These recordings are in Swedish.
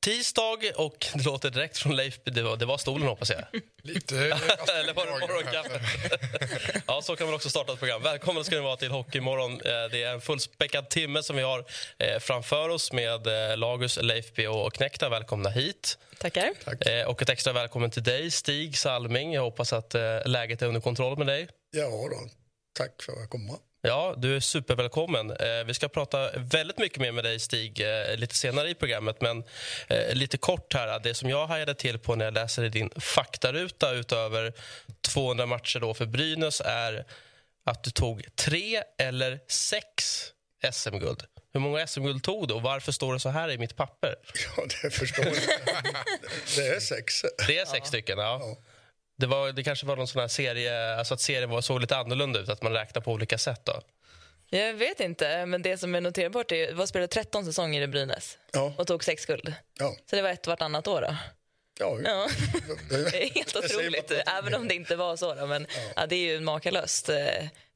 tisdag och det låter direkt från Leif. Det var, det var stolen hoppas jag. Lite Eller var det ja, så kan man också starta ett program. Välkommen ska ni vara till Hockeymorgon. Eh, Det är en fullspäckad timme som vi har eh, framför oss med eh, Lagus, Leifby och Knäckta. Välkomna hit. Tackar. Eh, Och ett extra välkommen till dig, Stig Salming. Jag hoppas att läget är under kontroll med dig. Ja då, tack för att jag komma. Ja, du är supervälkommen. Eh, vi ska prata väldigt mycket mer med dig, Stig, eh, lite senare i programmet. Men eh, lite kort här, det som jag hajade till på när jag läser i din faktaruta utöver 200 matcher då för Brynäs är att du tog tre eller sex SM-guld. Hur många SM-guld tog du och varför står det så här i mitt papper? Ja, det förstår jag. Det är sex. Det är sex stycken, ja. Det, var, det kanske var någon sån här serie, alltså att serien var, såg lite annorlunda ut, att man räknar på olika sätt då. Jag vet inte, men det som är noterbart är vad spelade 13 säsonger i Brynäs Ja, och tog sex guld. ja, Så det var ett vartannat år då. ja. Ja. Det- är helt otroligt, även om det inte var så. Då, men ja. det är ju en makalöst eh,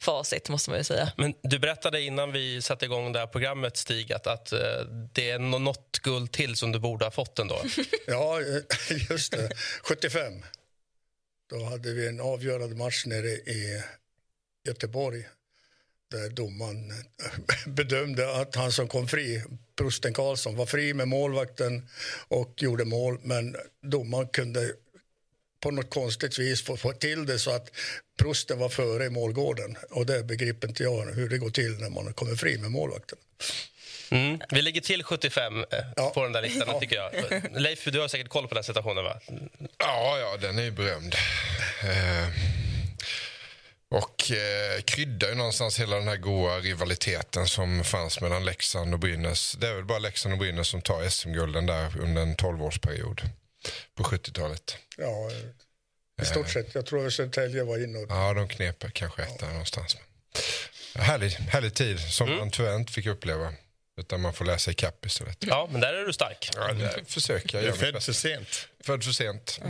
facit måste man ju säga. Men du berättade innan vi satte igång det här programmet, Stig, att, att eh, det är nå- något guld till som du borde ha fått ändå. Ja, just det. 75. Då hade vi en avgörande match nere i Göteborg där domaren eh, bedömde att han som kom fri, Prosten Karlsson, var fri med målvakten och gjorde mål. Men domaren kunde på något konstigt vis få, få till det så att Prosten var före i målgården. Och det begriper inte jag hur det går till när man kommer fri med målvakten. Mm. Vi ligger till 75 eh, Ja. på den där listan, Ja. tycker jag. Leif, du har säkert koll på den situationen, va? Ja, ja, den är ju berömd. Eh, och eh, kryddar ju någonstans hela den här goa rivaliteten som fanns mellan Leksand och Brynäs. Det är väl bara Leksand och Brynäs som tar SM-gulden där under en 12-årsperiod på 70-talet. Ja, i stort sett. Jag tror att Södertälje var inne Ja, de knep kanske ett där någonstans. Härlig, härlig tid som Mm. man tyvärr inte fick uppleva. Utan man får läsa i kapp istället. Ja, men där är du stark. Ja, det försöker jag Du är född för sent. Född för sent.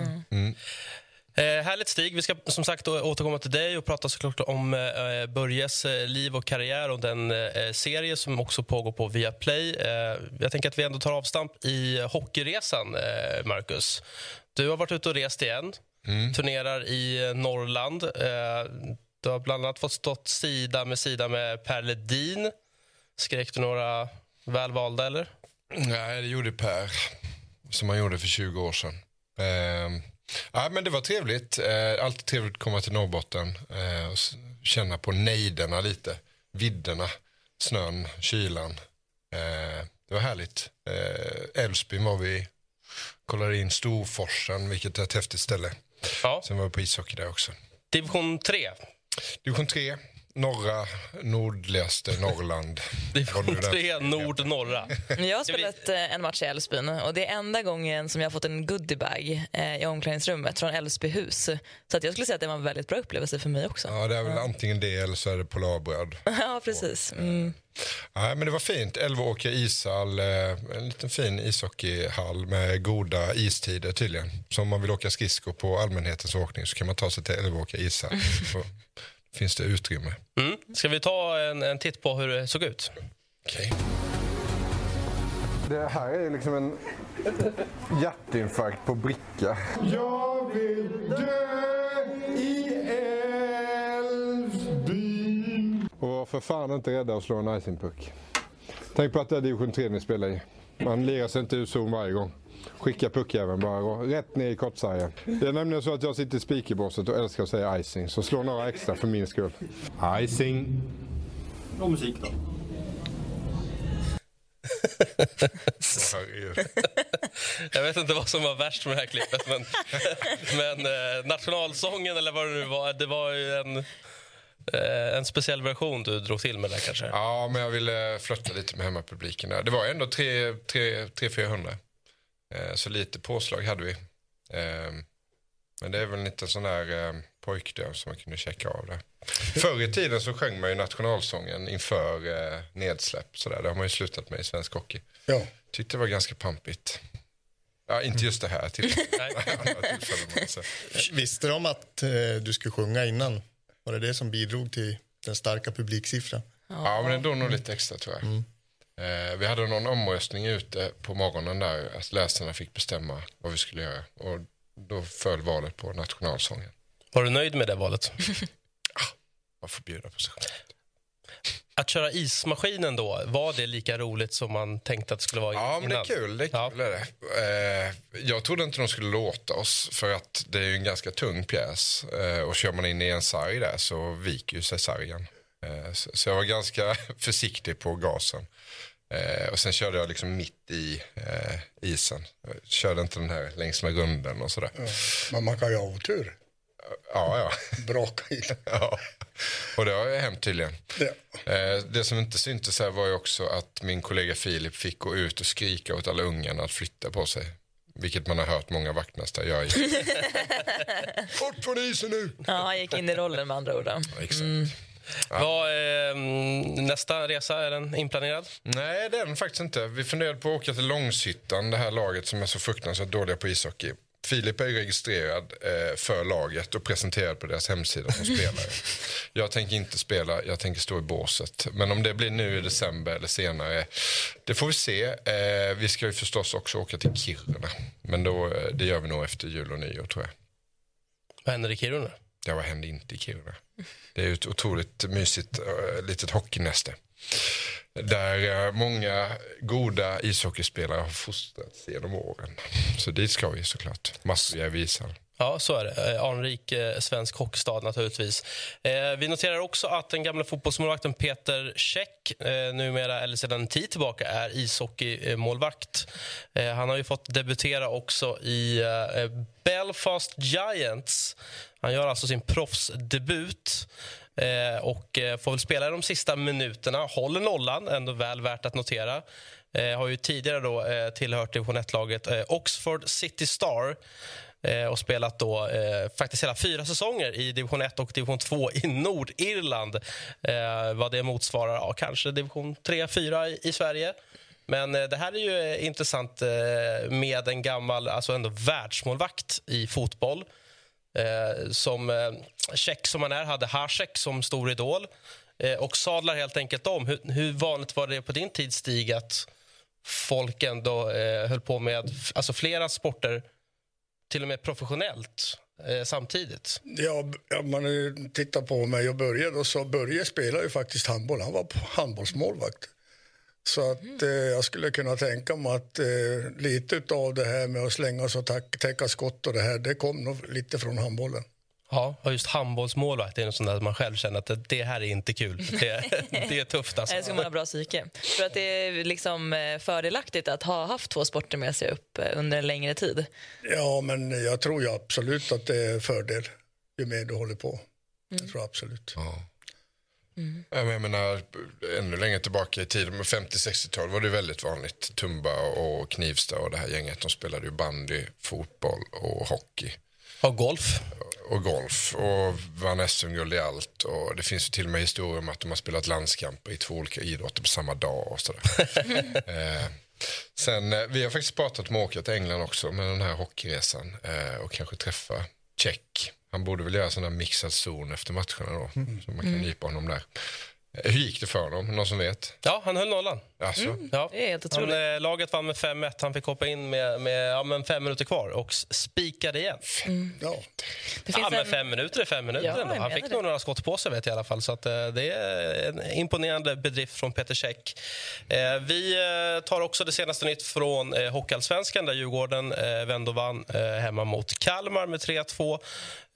Eh, härligt, Stig. Vi ska som sagt återkomma till dig och prata såklart om eh, Börjes eh, liv och karriär och den eh, serie som också pågår på Viaplay. Eh, jag tänker att vi ändå tar avstamp i hockeyresan, eh, Marcus. Du har varit ute och rest igen, turnerar i eh, Norrland. Eh, du har bland annat fått stått sida med sida med Per Ledin. Skrek du några välvalda, eller? Nej, det gjorde Per, som han gjorde för 20 år sedan. Eh, ja, men det var trevligt. Eh, alltid trevligt att komma till Norrbotten eh, och känna på nejderna lite. Vidderna, snön, kylan. Eh, det var härligt. Eh, Älvsbyn var vi kollade in Storforsen, vilket är ett häftigt ställe. Ja. Sen var vi på ishockey där också. Division 3. Division 3, norra, nordligaste Norrland. Division Var du där? 3, nord, norra. Jag har spelat eh, en match i Älvsbyn och det är enda gången som jag har fått en goodiebag eh, i omklädningsrummet från Älvsbyhus. Så att jag skulle säga att det var en väldigt bra upplevelse för mig också. Ja, det är väl antingen det eller så är det Polarbröd. Ja, precis. Mm. Nej, men det var fint. Älvåker ishall, eh, en liten fin ishockeyhall med goda istider tydligen. Så om man vill åka skridskor på allmänhetens åkning så kan man ta sig till Älvåker ishall. Finns det utrymme. Mm. Ska vi ta en, en titt på hur det såg ut? Okej. Det här är liksom en hjärtinfarkt på bricka. Jag vill dö i Älvsbyn. Och var för fan inte rädda att slå en icingpuck. Tänk på att det är division 3 ni spelar i. Man lirar sig inte ur zon varje gång. Skicka puckjäveln bara rätt ner i kortsargen. Det är nämligen så att jag sitter i speakerbåset och älskar att säga icing. Så slå några extra för min skull. Icing. Och musik då. Jag vet inte vad som var värst med det här klippet, men, men eh, nationalsången eller vad det nu var, det var ju en, en speciell version du drog till med där kanske. Ja, men jag ville flörta lite med hemmapubliken där. Det var ändå 300-400. Eh, så lite påslag hade vi. Eh, Men det är väl en liten sån där eh, pojkdröm som man kunde checka av det. Förr i tiden så sjöng man ju nationalsången inför eh, nedsläpp. Så där. Det har man ju slutat med i svensk hockey. Ja. Tyckte det var ganska pampigt. Ja, inte just det här alltså. Visste de att eh, du skulle sjunga innan? Var det det som bidrog till den starka publiksiffran? Ja, men det drog nog lite extra tror jag. Mm. Eh, vi hade någon omröstning ute på morgonen där att läsarna fick bestämma vad vi skulle göra. Och då föll valet på nationalsången. Var du nöjd med det valet? Man får bjuda på sig själv. Att köra ismaskinen då, var det lika roligt som man tänkte att det skulle vara Ja, men det är innan? kul. Det är Ja. kul är det. Eh, jag trodde inte de skulle låta oss för att det är ju en ganska tung pjäs. Eh, och kör man in i en sarg där så viker ju sig sargen. Eh, så, så jag var ganska försiktig på gasen. Eh, och sen körde jag liksom mitt i eh, isen. Jag körde inte den här längs med runden och sådär. Men man kan ju ha otur. Ja, ja. Braka i. ja. Och det har ju hänt tydligen. Ja. Eh, Det som inte syntes här var ju också att min kollega Filip fick gå ut och skrika åt alla ungarna att flytta på sig. Vilket man har hört många vaktmästare göra. Bort från isen nu! Ja, han gick in i rollen med andra ord. då. Exakt. Vad, eh, nästa resa, är den inplanerad? Nej, det är den faktiskt inte. Vi funderade på att åka till Långshyttan, det här laget som är så fruktansvärt dåliga på ishockey. Filip är registrerad eh, för laget och presenterad på deras hemsida som spelare. Jag tänker inte spela, jag tänker stå i båset. Men om det blir nu i december eller senare, det får vi se. Eh, vi ska ju förstås också åka till Kiruna. Men då, eh, det gör vi nog efter jul och nyår tror jag. Vad händer i Kiruna? Ja, vad hände inte i Kiruna? Det är ju ett otroligt mysigt uh, litet hockeynäste. Där eh, många goda ishockeyspelare har fostrats genom åren. Så dit ska vi såklart. Massor visar. Ja, så är det. Eh, anrik eh, svensk hockeystad naturligtvis. Eh, vi noterar också att den gamla fotbollsmålvakten Peter Käck eh, numera, eller sedan en tid tillbaka, är ishockeymålvakt. Eh, han har ju fått debutera också i eh, Belfast Giants. Han gör alltså sin proffsdebut. Eh, och eh, får väl spela de sista minuterna. Håller nollan, ändå väl värt att notera. Eh, har ju tidigare då, eh, tillhört division 1-laget eh, Oxford City Star eh, och spelat då, eh, faktiskt hela fyra säsonger i division 1 och division 2 i Nordirland. Eh, vad det motsvarar, ja, kanske division 3-4 i, i Sverige. Men eh, det här är ju eh, intressant eh, med en gammal, alltså ändå världsmålvakt i fotboll. Eh, som eh, check som han är hade Hasek som stor idol eh, och sadlar helt enkelt om. Hur, hur vanligt var det på din tid, Stig, att folk ändå eh, höll på med alltså flera sporter, till och med professionellt, eh, samtidigt? Ja, om man tittar på mig och Börje då, så Börje spelade ju faktiskt handboll. Han var handbollsmålvakt. Så att eh, jag skulle kunna tänka mig att eh, lite av det här med att slänga sig och täcka skott och det här, det kom nog lite från handbollen. Ja, och just handbollsmålvakt är något sånt där man själv känner att det, det här är inte kul. Det, det är tufft alltså. Eller ska man ha bra psyke? För att det är liksom eh, fördelaktigt att ha haft två sporter med sig upp eh, under en längre tid. Ja, men jag tror ju absolut att det är fördel ju mer du håller på. Jag tror absolut. Ja. Ja, men Jag menar, ännu längre tillbaka i tiden, med 50-60-tal var det väldigt vanligt. Tumba och Knivsta och det här gänget, de spelade ju bandy, fotboll och hockey. Och golf. Och golf och vann SM-guld i allt. Och det finns ju till och med historier om att de har spelat landskamper i två olika idrotter på samma dag och sådär. eh, sen, eh, vi har faktiskt pratat om att åka till England också med den här hockeyresan eh, och kanske träffa Check. Han borde väl göra sån här mixad zon efter matcherna då, så man kan nypa honom där. Eh, Hur gick det för honom? Någon som vet? Ja, han höll nollan. Alltså, Ja. Det är helt Han, eh, laget vann med 5-1. Han fick hoppa in med, med ja, men fem minuter kvar och spikade igen. Ja. Det Ja, finns men en... fem minuter är fem minuter Ja, Han fick nog några skott på sig vet jag i alla fall. Så att, eh, det är en imponerande bedrift från Peter Käck. Eh, vi tar också det senaste nytt från eh, Hockeyallsvenskan där Djurgården eh, vände och vann eh, hemma mot Kalmar med 3-2.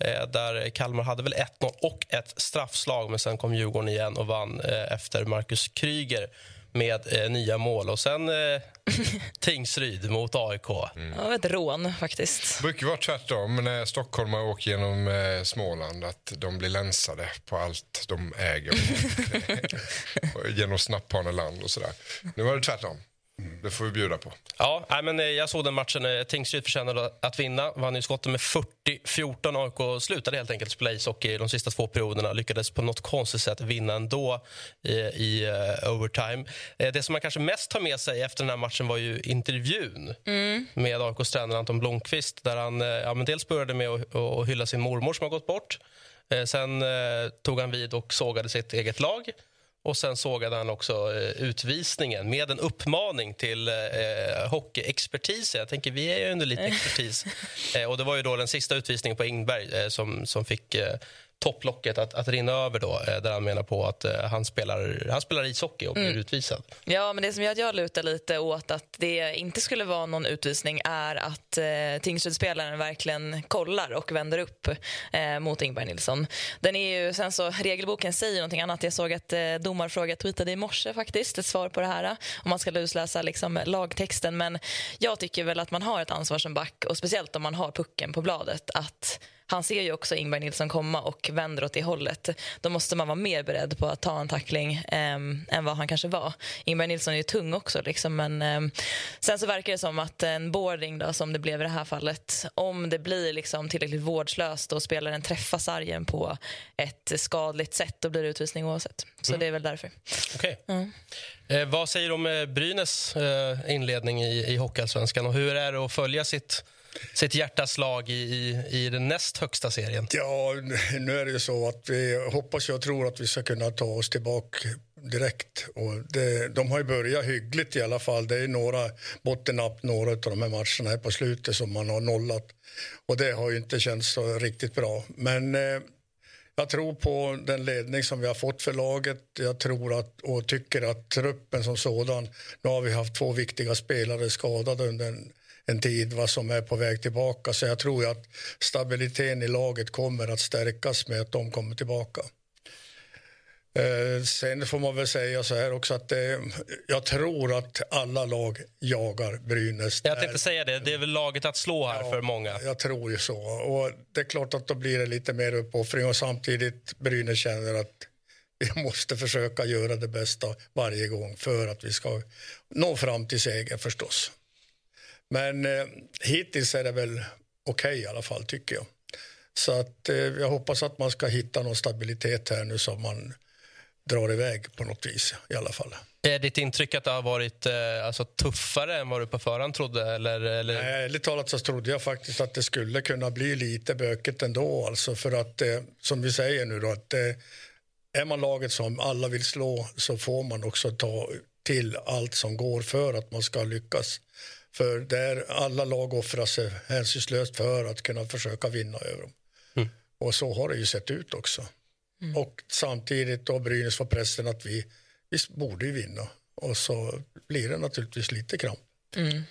Eh, där Kalmar hade väl 1-0 och ett straffslag men sen kom Djurgården igen och vann eh, efter Marcus Kryger med eh, nya mål. Och sen eh, Tingsryd mot AIK. Ja, det var ett rån faktiskt. Det brukar vara tvärtom när stockholmare åker genom eh, Småland att de blir länsade på allt de äger. genom Snapphaneland och sådär. Nu var det tvärtom. Det får vi bjuda på. Ja, nej, men eh, jag såg den matchen. Eh, Tingsryd förtjänade att vinna. Vann ju skotten med 40-14. AIK slutade helt enkelt spela ishockey de sista två perioderna. Lyckades på något konstigt sätt vinna ändå i, i uh, overtime. Eh, det som man kanske mest tar med sig efter den här matchen var ju intervjun Mm. med AIKs tränare Anton Blomqvist där han eh, ja, men dels började med att, att hylla sin mormor som har gått bort. Eh, sen eh, tog han vid och sågade sitt eget lag. Och Sen sågade han också eh, utvisningen med en uppmaning till eh, hockeyexpertisen. Jag tänker, vi är ju under lite expertis. Eh, och det var ju då den sista utvisningen på Ingberg eh, som, som fick eh, topplocket att, att rinna över. Då, eh, där han menar på att eh, han, spelar, han spelar ishockey och blir Mm. utvisad. Ja, men det som gör att jag lutar lite åt att det inte skulle vara någon utvisning är att eh, Tingsrydspelaren verkligen kollar och vänder upp eh, mot Ingberg Nilsson. Den är ju, sen så, regelboken säger någonting annat. Jag såg att eh, domarfråga tweetade i morse faktiskt ett svar på det här om man ska lusläsa liksom, lagtexten. Men jag tycker väl att man har ett ansvar som back och speciellt om man har pucken på bladet att han ser ju också Ingberg Nilsson komma och vänder åt det hållet. Då måste man vara mer beredd på att ta en tackling ehm, än vad han kanske var. Ingberg Nilsson är ju tung också. Liksom, men, ehm, sen så verkar det som att en boarding, då, som det blev i det här fallet om det blir liksom tillräckligt vårdslöst och spelaren träffar sargen på ett skadligt sätt då blir det utvisning oavsett. Så Mm. det är väl därför. Okej. Mm. Eh, vad säger du om eh, Brynäs eh, inledning i, i Hockeyallsvenskan och hur är det att följa sitt, sitt hjärtas lag i, i, i den näst högsta serien? Ja, nu är det ju så att vi hoppas och tror att vi ska kunna ta oss tillbaka direkt. Och det, de har ju börjat hyggligt i alla fall. Det är några bottennapp, några av de här matcherna här på slutet som man har nollat. Och det har ju inte känts så riktigt bra. Men eh, jag tror på den ledning som vi har fått för laget. Jag tror att, och tycker att truppen som sådan, nu har vi haft två viktiga spelare skadade under en, en tid vad som är på väg tillbaka. Så jag tror att stabiliteten i laget kommer att stärkas med att de kommer tillbaka. Eh, sen får man väl säga så här också att det, jag tror att alla lag jagar Brynäs. Jag tänkte säga det. Det är väl laget att slå här för många. Jag tror ju så. Och det är klart att då blir det lite mer uppoffring och samtidigt Brynäs känner att vi måste försöka göra det bästa varje gång för att vi ska nå fram till seger förstås. Men eh, hittills är det väl okej i alla fall tycker jag. Så att eh, jag hoppas att man ska hitta någon stabilitet här nu som man drar iväg på något vis i alla fall. Är ditt intryck att det har varit eh, alltså, tuffare än vad du på förhand trodde? Eller, eller? Nej, ärligt talat så trodde jag faktiskt att det skulle kunna bli lite bökigt ändå. Alltså för att, eh, som vi säger nu då, att eh, är man laget som alla vill slå så får man också ta till allt som går för att man ska lyckas. För där alla lag offrar sig hänsynslöst för att kunna försöka vinna över dem. Mm. Och så har det ju sett ut också. Och samtidigt då Brynäs får pressen att vi, vi borde ju vinna. Och så blir det naturligtvis lite kramp.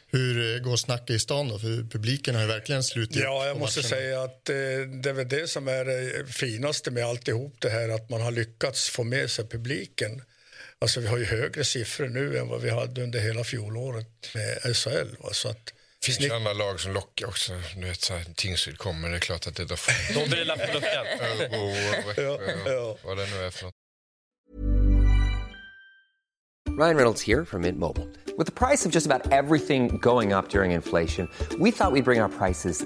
Hur eh, går snacket i stan då? För publiken har ju verkligen slutit Ja, jag måste säga att eh, det är väl det som är det finaste med alltihop det här att man har lyckats få med sig publiken. Alltså vi har ju högre siffror nu än vad vi hade under hela fjolåret med SHL. Va? Så att, Det finns ju andra lag som lockar också. Du vet, så här, Tingsryd kommer, det är klart att det då Då blir det lapp på luckan. Örebro och Växjö vad det nu är för något. Ryan Reynolds here from Mint Mobile. With the price of just about everything going up during inflation, we thought we'd bring our prices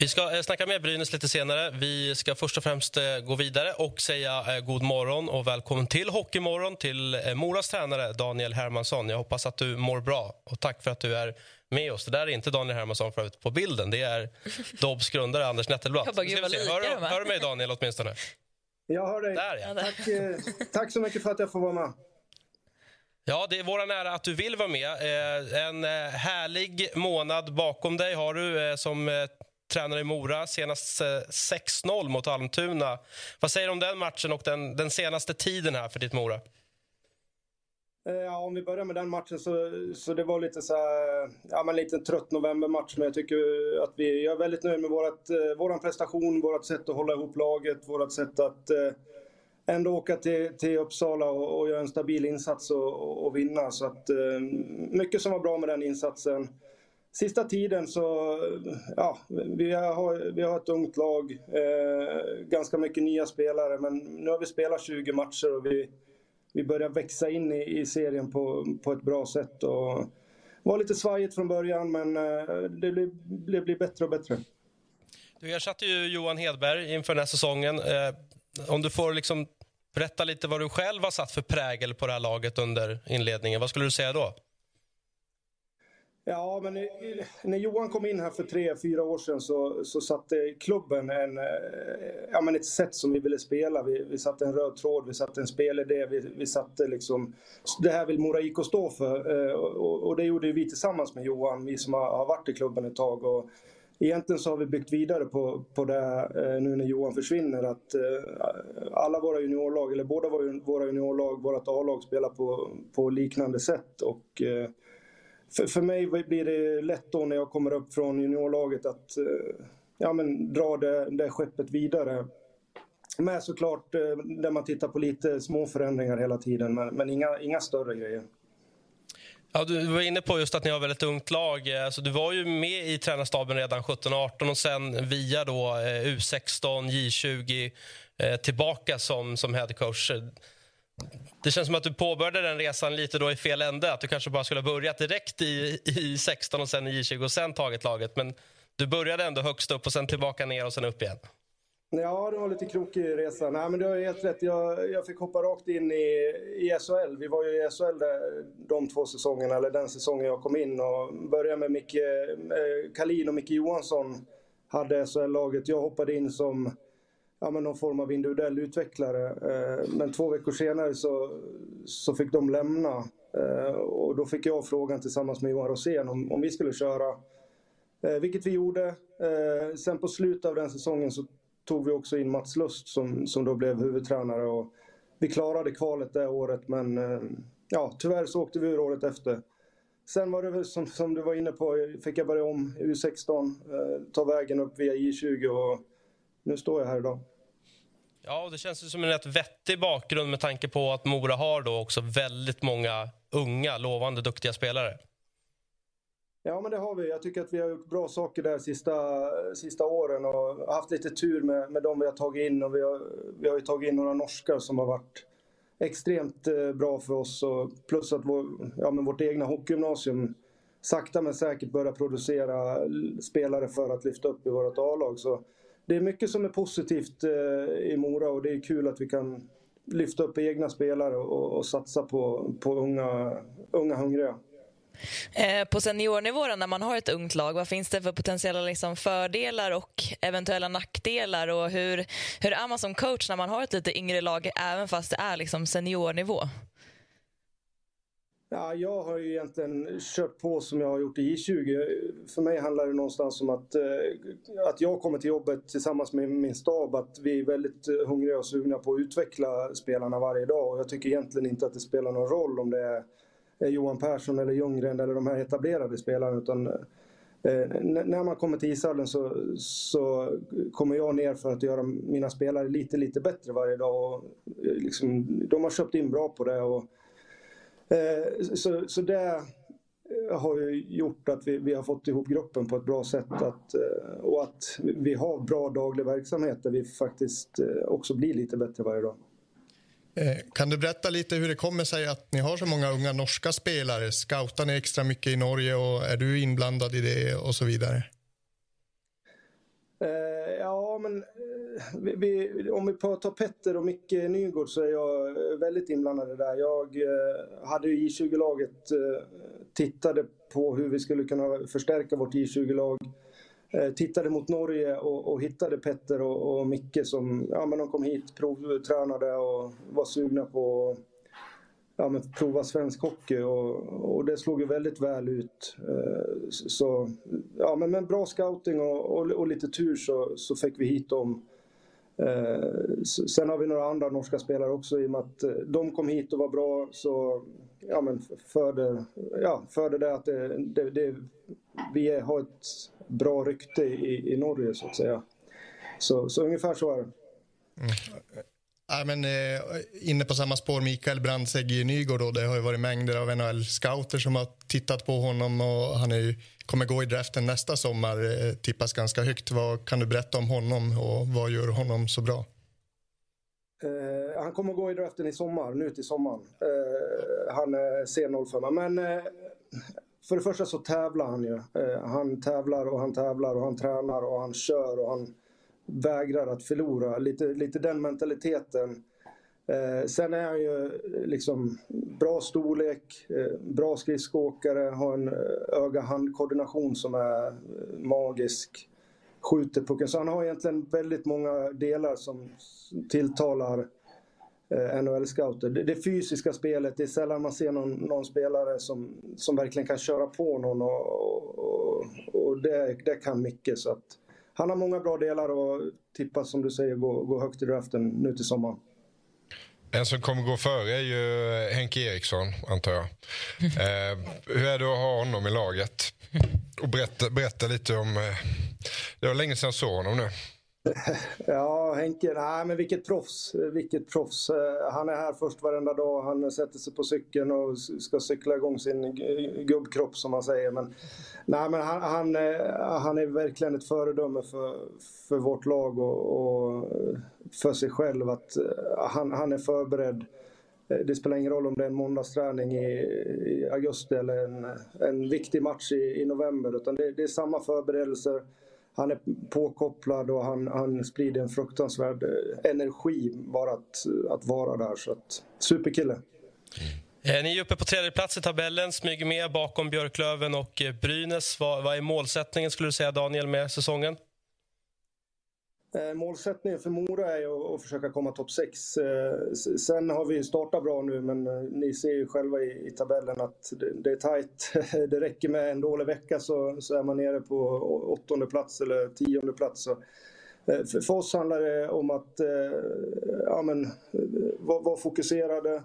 Vi ska eh, snacka med Brynäs lite senare. Vi ska först och främst eh, gå vidare och säga eh, god morgon och välkommen till Hockeymorgon till Moras tränare Daniel Hermansson. Jag hoppas att du mår bra och tack för att du är med oss. Det där är inte Daniel Hermansson förut på bilden. Det är Dobbs grundare Anders Nettelblatt. Jag bara, Nu ska gud, vad vi se. lika hör, hör du mig Daniel åtminstone? Jag hör dig. Där ja. Tack, eh, tack så mycket för att jag får vara med. Ja, det är våran ära att du vill vara med. Eh, en härlig månad bakom dig har du eh, som tränare i Mora. Senast eh, 6-0 mot Almtuna. Vad säger du om den matchen och den, den senaste tiden här för ditt Mora? Eh, ja, om vi börjar med den matchen så, så det var lite så här, ja men lite trött novembermatch men jag tycker att vi, jag är väldigt nöjd med vårat, eh, våran prestation, vårat sätt att hålla ihop laget, vårat sätt att eh, ändå åka till, till Uppsala och, och göra en stabil insats och, och vinna. Så att eh, mycket som var bra med den insatsen. Sista tiden så, ja, vi har, vi har ett ungt lag, eh, ganska mycket nya spelare men nu har vi spelat 20 matcher och vi vi börjar växa in i, i serien på, på ett bra sätt. Och var lite svajigt från början, men eh, det blir, det blir bättre och bättre. Du ersatte ju Johan Hedberg inför den här säsongen. Eh, om du får liksom berätta lite vad du själv har satt för prägel på det här laget under inledningen, vad skulle du säga då? Ja, men när Johan kom in här för tre, fyra år sedan så, så satte klubben en, eh, ja, men ett sätt som vi ville spela. Vi, vi satte en röd tråd, vi satte en spelidé, vi, vi satte liksom... Det här vill Mora IK stå för eh, och, och det gjorde vi tillsammans med Johan, vi som har, har varit i klubben ett tag. Och egentligen så har vi byggt vidare på, på det eh, nu när Johan försvinner. Att alla våra juniorlag, eller båda våra juniorlag, vårt A-lag spelar på, på liknande sätt. Och, för, för mig blir det lätt då när jag kommer upp från juniorlaget att eh, ja, men, dra det, det skeppet vidare. Med såklart eh, där man tittar på lite små förändringar hela tiden, men, men inga, inga större grejer. Ja, du var inne på just att ni har väldigt ungt lag. Eh, alltså, du var ju med i tränarstaben redan 17-18 och sen via då U16, J20 tillbaka som, som headcoach. Det känns som att du påbörjade den resan lite då i fel ände. Att du kanske bara skulle ha börjat direkt i, i 16 och sen i J20 och sen tagit laget. Men du började ändå högst upp och sen tillbaka ner och sen upp igen. Ja, det var lite krokig resa. Nej, men du har helt rätt. Jag, jag fick hoppa rakt in i, i SHL. Vi var ju i SHL där, de två säsongerna, eller den säsongen jag kom in. Och började med Micke eh, Kalin och Micke Johansson hade SHL-laget. Jag hoppade in som ja, men någon form av individuell utvecklare. Eh, men två veckor senare så, så fick de lämna. Eh, och då fick jag frågan tillsammans med Johan Rosén om, om vi skulle köra. Eh, vilket vi gjorde. Eh, sen på slutet av den säsongen så tog vi också in Mats Lust som, som då blev huvudtränare. Och vi klarade kvalet det året men eh, ja, tyvärr så åkte vi ur året efter. Sen var det väl som, som du var inne på, fick jag börja om U16, eh, ta vägen upp via J20 och nu står jag här idag. Ja, det känns som en rätt vettig bakgrund med tanke på att Mora har då också väldigt många unga, lovande, duktiga spelare. Ja, men det har vi. Jag tycker att vi har gjort bra saker där sista, sista åren och haft lite tur med, med de vi har tagit in. Och vi, har, vi har ju tagit in några norskar som har varit extremt eh, bra för oss. Och plus att vår, ja, men vårt egna hockeygymnasium sakta men säkert börjar producera spelare för att lyfta upp i vårt A-lag. Så det är mycket som är positivt eh, i Mora och det är kul att vi kan lyfta upp egna spelare och, och satsa på, på unga, unga hungriga. Eh, på seniornivå när man har ett ungt lag, vad finns det för potentiella liksom, fördelar och eventuella nackdelar? Och hur, hur är man som coach när man har ett lite yngre lag även fast det är liksom seniornivå? Ja, jag har ju egentligen kört på som jag har gjort i J20. För mig handlar det någonstans om att, eh, att jag kommer till jobbet tillsammans med min stab. Att vi är väldigt eh, hungriga och sugna på att utveckla spelarna varje dag. Och jag tycker egentligen inte att det spelar någon roll om det är Johan Persson eller Ljunggren eller de här etablerade spelarna. Utan eh, när man kommer till ishallen så, så kommer jag ner för att göra mina spelare lite, lite bättre varje dag. Och liksom, de har köpt in bra på det. Och, så, så det har ju gjort att vi, vi har fått ihop gruppen på ett bra sätt att, eh, och att vi har bra daglig verksamhet där vi faktiskt eh, också blir lite bättre varje dag. Kan du berätta lite hur det kommer sig att ni har så många unga norska spelare? Scoutar ni extra mycket i Norge och är du inblandad i det och så vidare? Ja, men vi, vi, om vi tar Petter och Micke Nygård så är jag väldigt inblandad i det där. Jag eh, hade ju J20-laget, eh, tittade på hur vi skulle kunna förstärka vårt J20-lag. Eh, tittade mot Norge och, och hittade Petter och, och, Micke som ja, men de kom hit, provtränade och var sugna på ja, men prova svensk hockey och, och, det slog ju väldigt väl ut. Så ja, men med bra scouting och, och, och lite tur så, så fick vi hit dem Eh, sen har vi några andra norska spelare också i och med att eh, de kom hit och var bra så ja, men förde, ja, förde det att det, det, det, vi har ett bra rykte i, i Norge så att säga. Så, så ungefär så är det. Mm. Ja, men, eh, inne på samma spår, Mikael Brandsegg i Nygård. Då, det har ju varit mängder av NHL-scouter som har tittat på honom. och Han är ju, kommer gå i draften nästa sommar, eh, tippas ganska högt. Vad kan du berätta om honom och vad gör honom så bra? Uh, han kommer gå i draften i sommar, nu till sommaren. Uh, han är C05. Men uh, för det första så tävlar han ju. Han tävlar och han tävlar och han tränar och han kör och han vägrar att förlora. Lite, lite den mentaliteten. Eh, sen är han ju eh, liksom bra storlek, eh, bra skridskoåkare, har en eh, öga-hand-koordination som är eh, magisk. Skjuter pucken. Så han har egentligen väldigt många delar som tilltalar eh, NHL-scouter. Det, det, fysiska spelet, det är sällan man ser någon, någon spelare som, som verkligen kan köra på någon och, och, och det, det kan mycket. Så att, han har många bra delar och tippas som du säger gå, gå högt i draften nu till sommaren. En som kommer gå före är ju Henke Eriksson, antar jag. Eh, hur är det att ha honom i laget? Och berätta, berätta lite om... Eh, det var länge sedan jag såg honom nu. Ja, Henke, nej men vilket proffs. Vilket proffs. Eh, han är här först varenda dag. Han sätter sig på cykeln och ska cykla igång sin gubbkropp som man säger. Men, nej, men han, han, han är verkligen ett föredöme för, för vårt lag och, och för sig själv. Att eh, han, han är förberedd. Eh, det spelar ingen roll om det är en måndagsträning i, i augusti eller en, en viktig match i, i november. Utan det, det är samma förberedelser han är påkopplad och han, han sprider en fruktansvärd eh, energi bara att, att vara där. Så att, superkille. Ni är uppe på tredje plats i tabellen, smyger med bakom Björklöven och Brynäs. Vad, vad är målsättningen skulle du säga Daniel med säsongen? Eh, målsättningen för Mora är att försöka komma topp 6. Eh, sen har vi startat bra nu men eh, ni ser ju själva i, tabellen att det, är tajt. Det räcker med en dålig vecka så, är man nere på åttonde plats eller tionde plats. För oss handlar det om att ja, men, vara fokuserade,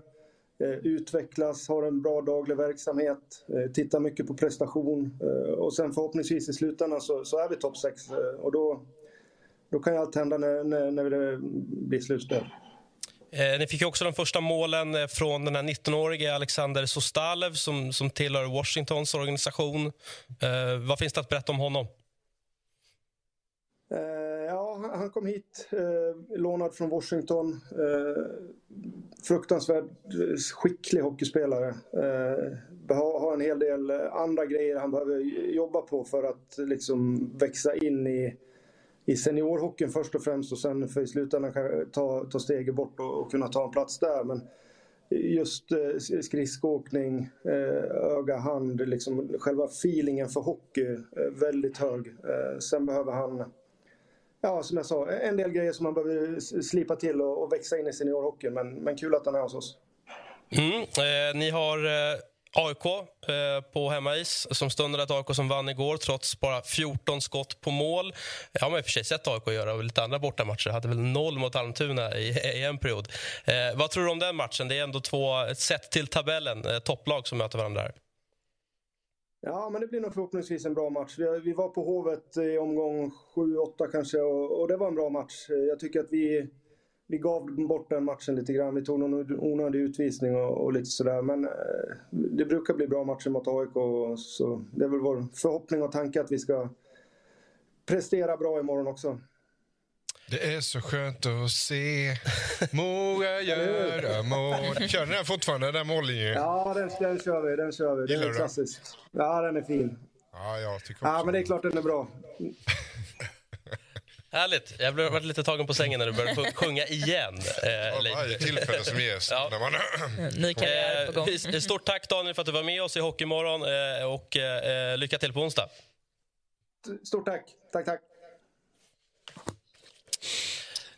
utvecklas, ha en bra daglig verksamhet, titta mycket på prestation och sen förhoppningsvis i slutändan så, så är vi topp 6 och då då kan ju allt hända när, när, när det blir slutspel. Eh, ni fick också de första målen eh, från den här 19-årige Alexander Sostalev som, som tillhör Washingtons organisation. Eh, vad finns det att berätta om honom? Eh, ja, han kom hit, eh, lånad från Washington. Fruktansvärt skicklig hockeyspelare. Har en hel del andra grejer han behöver jobba på för att liksom växa in i i seniorhockeyn först och främst och sen för i slutändan ta, ta steget bort och, och kunna ta en plats där. Men just eh, skridskoåkning, eh, öga, hand, liksom själva feelingen för hockey eh, väldigt hög. Eh, sen behöver han, ja som jag sa, en del grejer som man behöver slipa till och, och växa in i seniorhockeyn. Men, men kul att han är hos oss. Mm, eh, ni har eh, AIK eh, på hemmais som stundade ett AIK som vann igår trots bara 14 skott på mål. Jag har man i och för sig sett AIK göra och lite andra bortamatcher. hade väl noll mot Almtuna i, i en period. Eh, vad tror du om den matchen? Det är ändå två, sett till tabellen, eh, topplag som möter varandra här. Ja, men det blir nog förhoppningsvis en bra match. Vi, vi var på Hovet i omgång 7-8 kanske och, och det var en bra match. Jag tycker att vi vi gav bort den matchen lite grann. Vi tog någon onödig utvisning och, och lite sådär. Men eh, det brukar bli bra matcher mot AIK. Så det är väl vår förhoppning och tanke att vi ska prestera bra imorgon också. Det är så skönt att se Mora göra mål. Kör den här fortfarande, den mållinjen? Ja, den, den kör vi. Den kör vi. Den är klassisk. Ja, den är fin. Ja, jag tycker också Ja, men det är klart den är bra. Härligt. Jag blev lite tagen på sängen när du började sjunga igen. Eh, varje tillfälle som ges. ja. när man... Ny karriär på gång. Eh, stort tack Daniel för att du var med oss i Hockeymorgon eh, och eh, lycka till på onsdag. Stort tack. Tack, tack.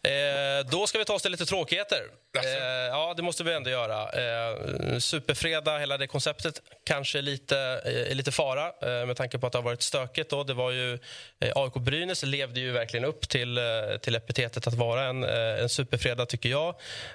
Eh, då ska vi ta oss till lite tråkigheter. Eh, ja, det måste vi ändå göra. Eh, superfredag, hela det konceptet, kanske lite, eh, lite fara eh, med tanke på att det har varit stökigt. Då. Det var ju, eh, AIK Brynäs levde ju verkligen upp till, eh, till epitetet att vara en, eh, en superfredag, tycker jag.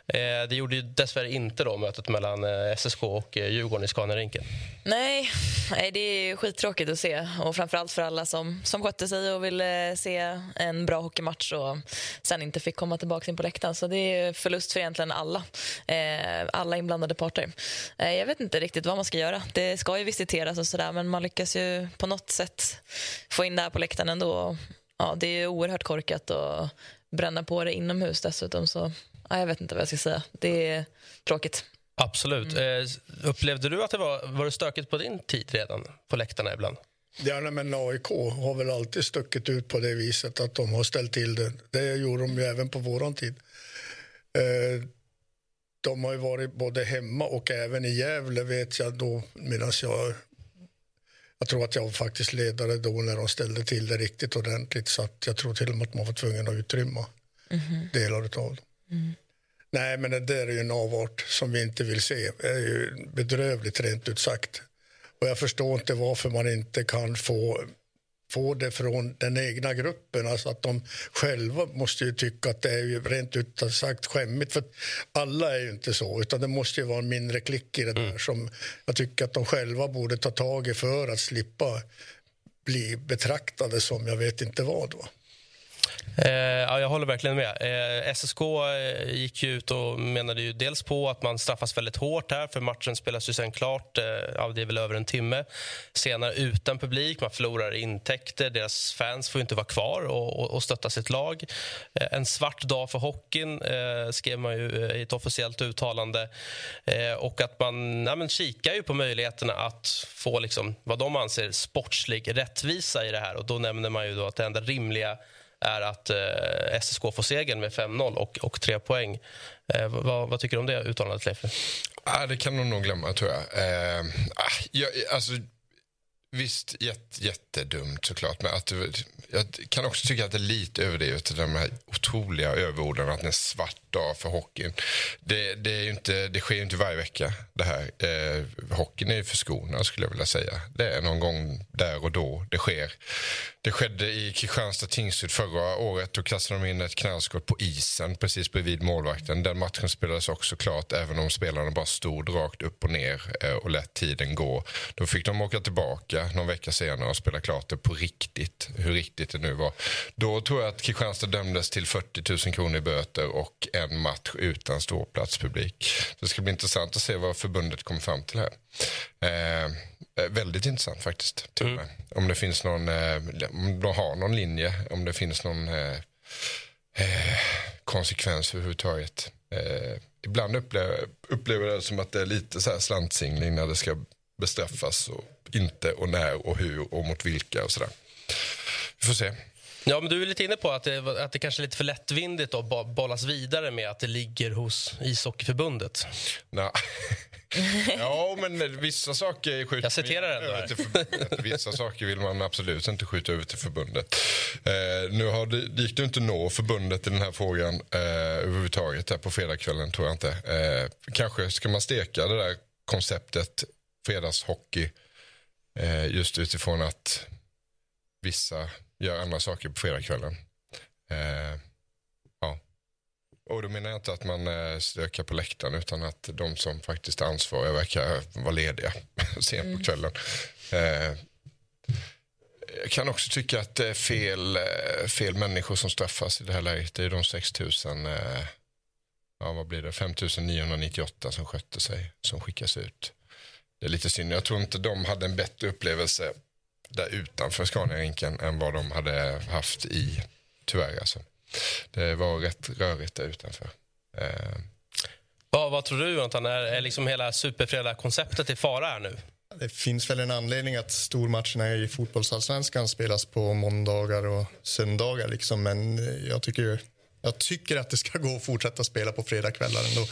Eh, det gjorde ju dessvärre inte då, mötet mellan eh, SSK och eh, Djurgården i Scanarinken. Nej, nej, det är skittråkigt att se. Och framförallt för alla som, som skötte sig och ville se en bra hockeymatch och sen inte fick komma tillbaka in på läktaren. Så det är förlust för egentligen alla. Eh, alla inblandade parter. Eh, jag vet inte riktigt vad man ska göra. Det ska ju visiteras och sådär men man lyckas ju på något sätt få in det här på läktaren ändå. Ja, det är oerhört korkat att bränna på det inomhus dessutom. Så ja, jag vet inte vad jag ska säga. Det är tråkigt. Absolut. Eh, upplevde du att det var, var det stökigt på din tid redan på läktarna ibland? Ja, men AIK har väl alltid stuckit ut på det viset att de har ställt till det. Det gjorde de ju även på våran tid. Eh, de har ju varit både hemma och även i Gävle vet jag då medan jag jag tror att jag var faktiskt ledare då när de ställde till det riktigt ordentligt så att jag tror till och med att man var tvungen att utrymma delar av dem. Nej, men det där är ju en avart som vi inte vill se. Det är ju bedrövligt rent ut sagt. Och jag förstår inte varför man inte kan få, få det från den egna gruppen. Alltså att de själva måste ju tycka att det är ju rent ut sagt skämmigt. För alla är ju inte så, utan det måste ju vara en mindre klick i det där som jag tycker att de själva borde ta tag i för att slippa bli betraktade som jag vet inte vad. Va? Eh, ja, jag håller verkligen med. Eh, SSK eh, gick ju ut och menade ju dels på att man straffas väldigt hårt här för matchen spelas ju sen klart, eh, ja, det är väl över en timme senare utan publik. Man förlorar intäkter, deras fans får inte vara kvar och, och, och stötta sitt lag. Eh, en svart dag för hockeyn eh, skrev man ju eh, i ett officiellt uttalande eh, och att man ja, men kikar ju på möjligheterna att få liksom, vad de anser sportslig rättvisa i det här och då nämner man ju då att det enda rimliga är att eh, SSK får segern med 5-0 och, och tre poäng. Eh, vad, vad tycker du om det uttalandet, Leif? Ah, det kan de nog glömma, tror jag. Eh, ah, jag alltså, visst, jätt, jättedumt såklart. Men att, jag kan också tycka att det är lite överdrivet, de här otroliga överorden att det är en svart dag för hockeyn. Det, det, är ju inte, det sker ju inte varje vecka, det här. Eh, hockeyn är ju förskonad, skulle jag vilja säga. Det är någon gång där och då det sker. Det skedde i Kristianstad tingsrätt förra året. Då kastade de in ett knallskott på isen precis bredvid målvakten. Den matchen spelades också klart även om spelarna bara stod rakt upp och ner eh, och lät tiden gå. Då fick de åka tillbaka någon vecka senare och spela klart det på riktigt. Hur riktigt det nu var. Då tror jag att Kristianstad dömdes till 40 000 kronor i böter och en match utan ståplatspublik. Det ska bli intressant att se vad förbundet kommer fram till här. Eh, eh, väldigt intressant faktiskt. Till med. Om det finns någon, eh, om de har någon linje, om det finns någon eh, eh, konsekvens överhuvudtaget. Eh, ibland upplever, upplever jag det som att det är lite så här slantsingling när det ska bestraffas och inte och när och hur och mot vilka och sådär. Vi får se. Ja, men du är lite inne på att det, att det kanske är lite för lättvindigt att bo- bollas vidare med att det ligger hos ishockeyförbundet. Nej. ja, men vissa saker skjuter Jag citerar över till förbundet. Vissa saker vill man absolut inte skjuta över till förbundet. Eh, nu har det gick det inte att nå förbundet i den här frågan eh, överhuvudtaget här på fredagskvällen, tror jag inte. Eh, kanske ska man steka det där konceptet fredagshockey eh, just utifrån att vissa gör andra saker på fredagskvällen. Eh, ja. Och då menar jag inte att man eh, stökar på läktaren utan att de som faktiskt är ansvariga verkar vara lediga sent på kvällen. Eh, jag kan också tycka att det är fel, eh, fel människor som straffas i det här läget. Det är de 6 000, eh, ja vad blir det, 5 998 som skötte sig, som skickas ut. Det är lite synd. Jag tror inte de hade en bättre upplevelse där utanför Scaniarinken än vad de hade haft i, tyvärr alltså. Det var rätt rörigt där utanför. Eh, Vad, vad tror du, Jonathan? Är, är liksom hela superfredag-konceptet i fara här nu? Det finns väl en anledning att stormatcherna i fotbollsallsvenskan spelas på måndagar och söndagar. Liksom. Men jag tycker, jag tycker att det ska gå att fortsätta spela på fredagskvällar ändå.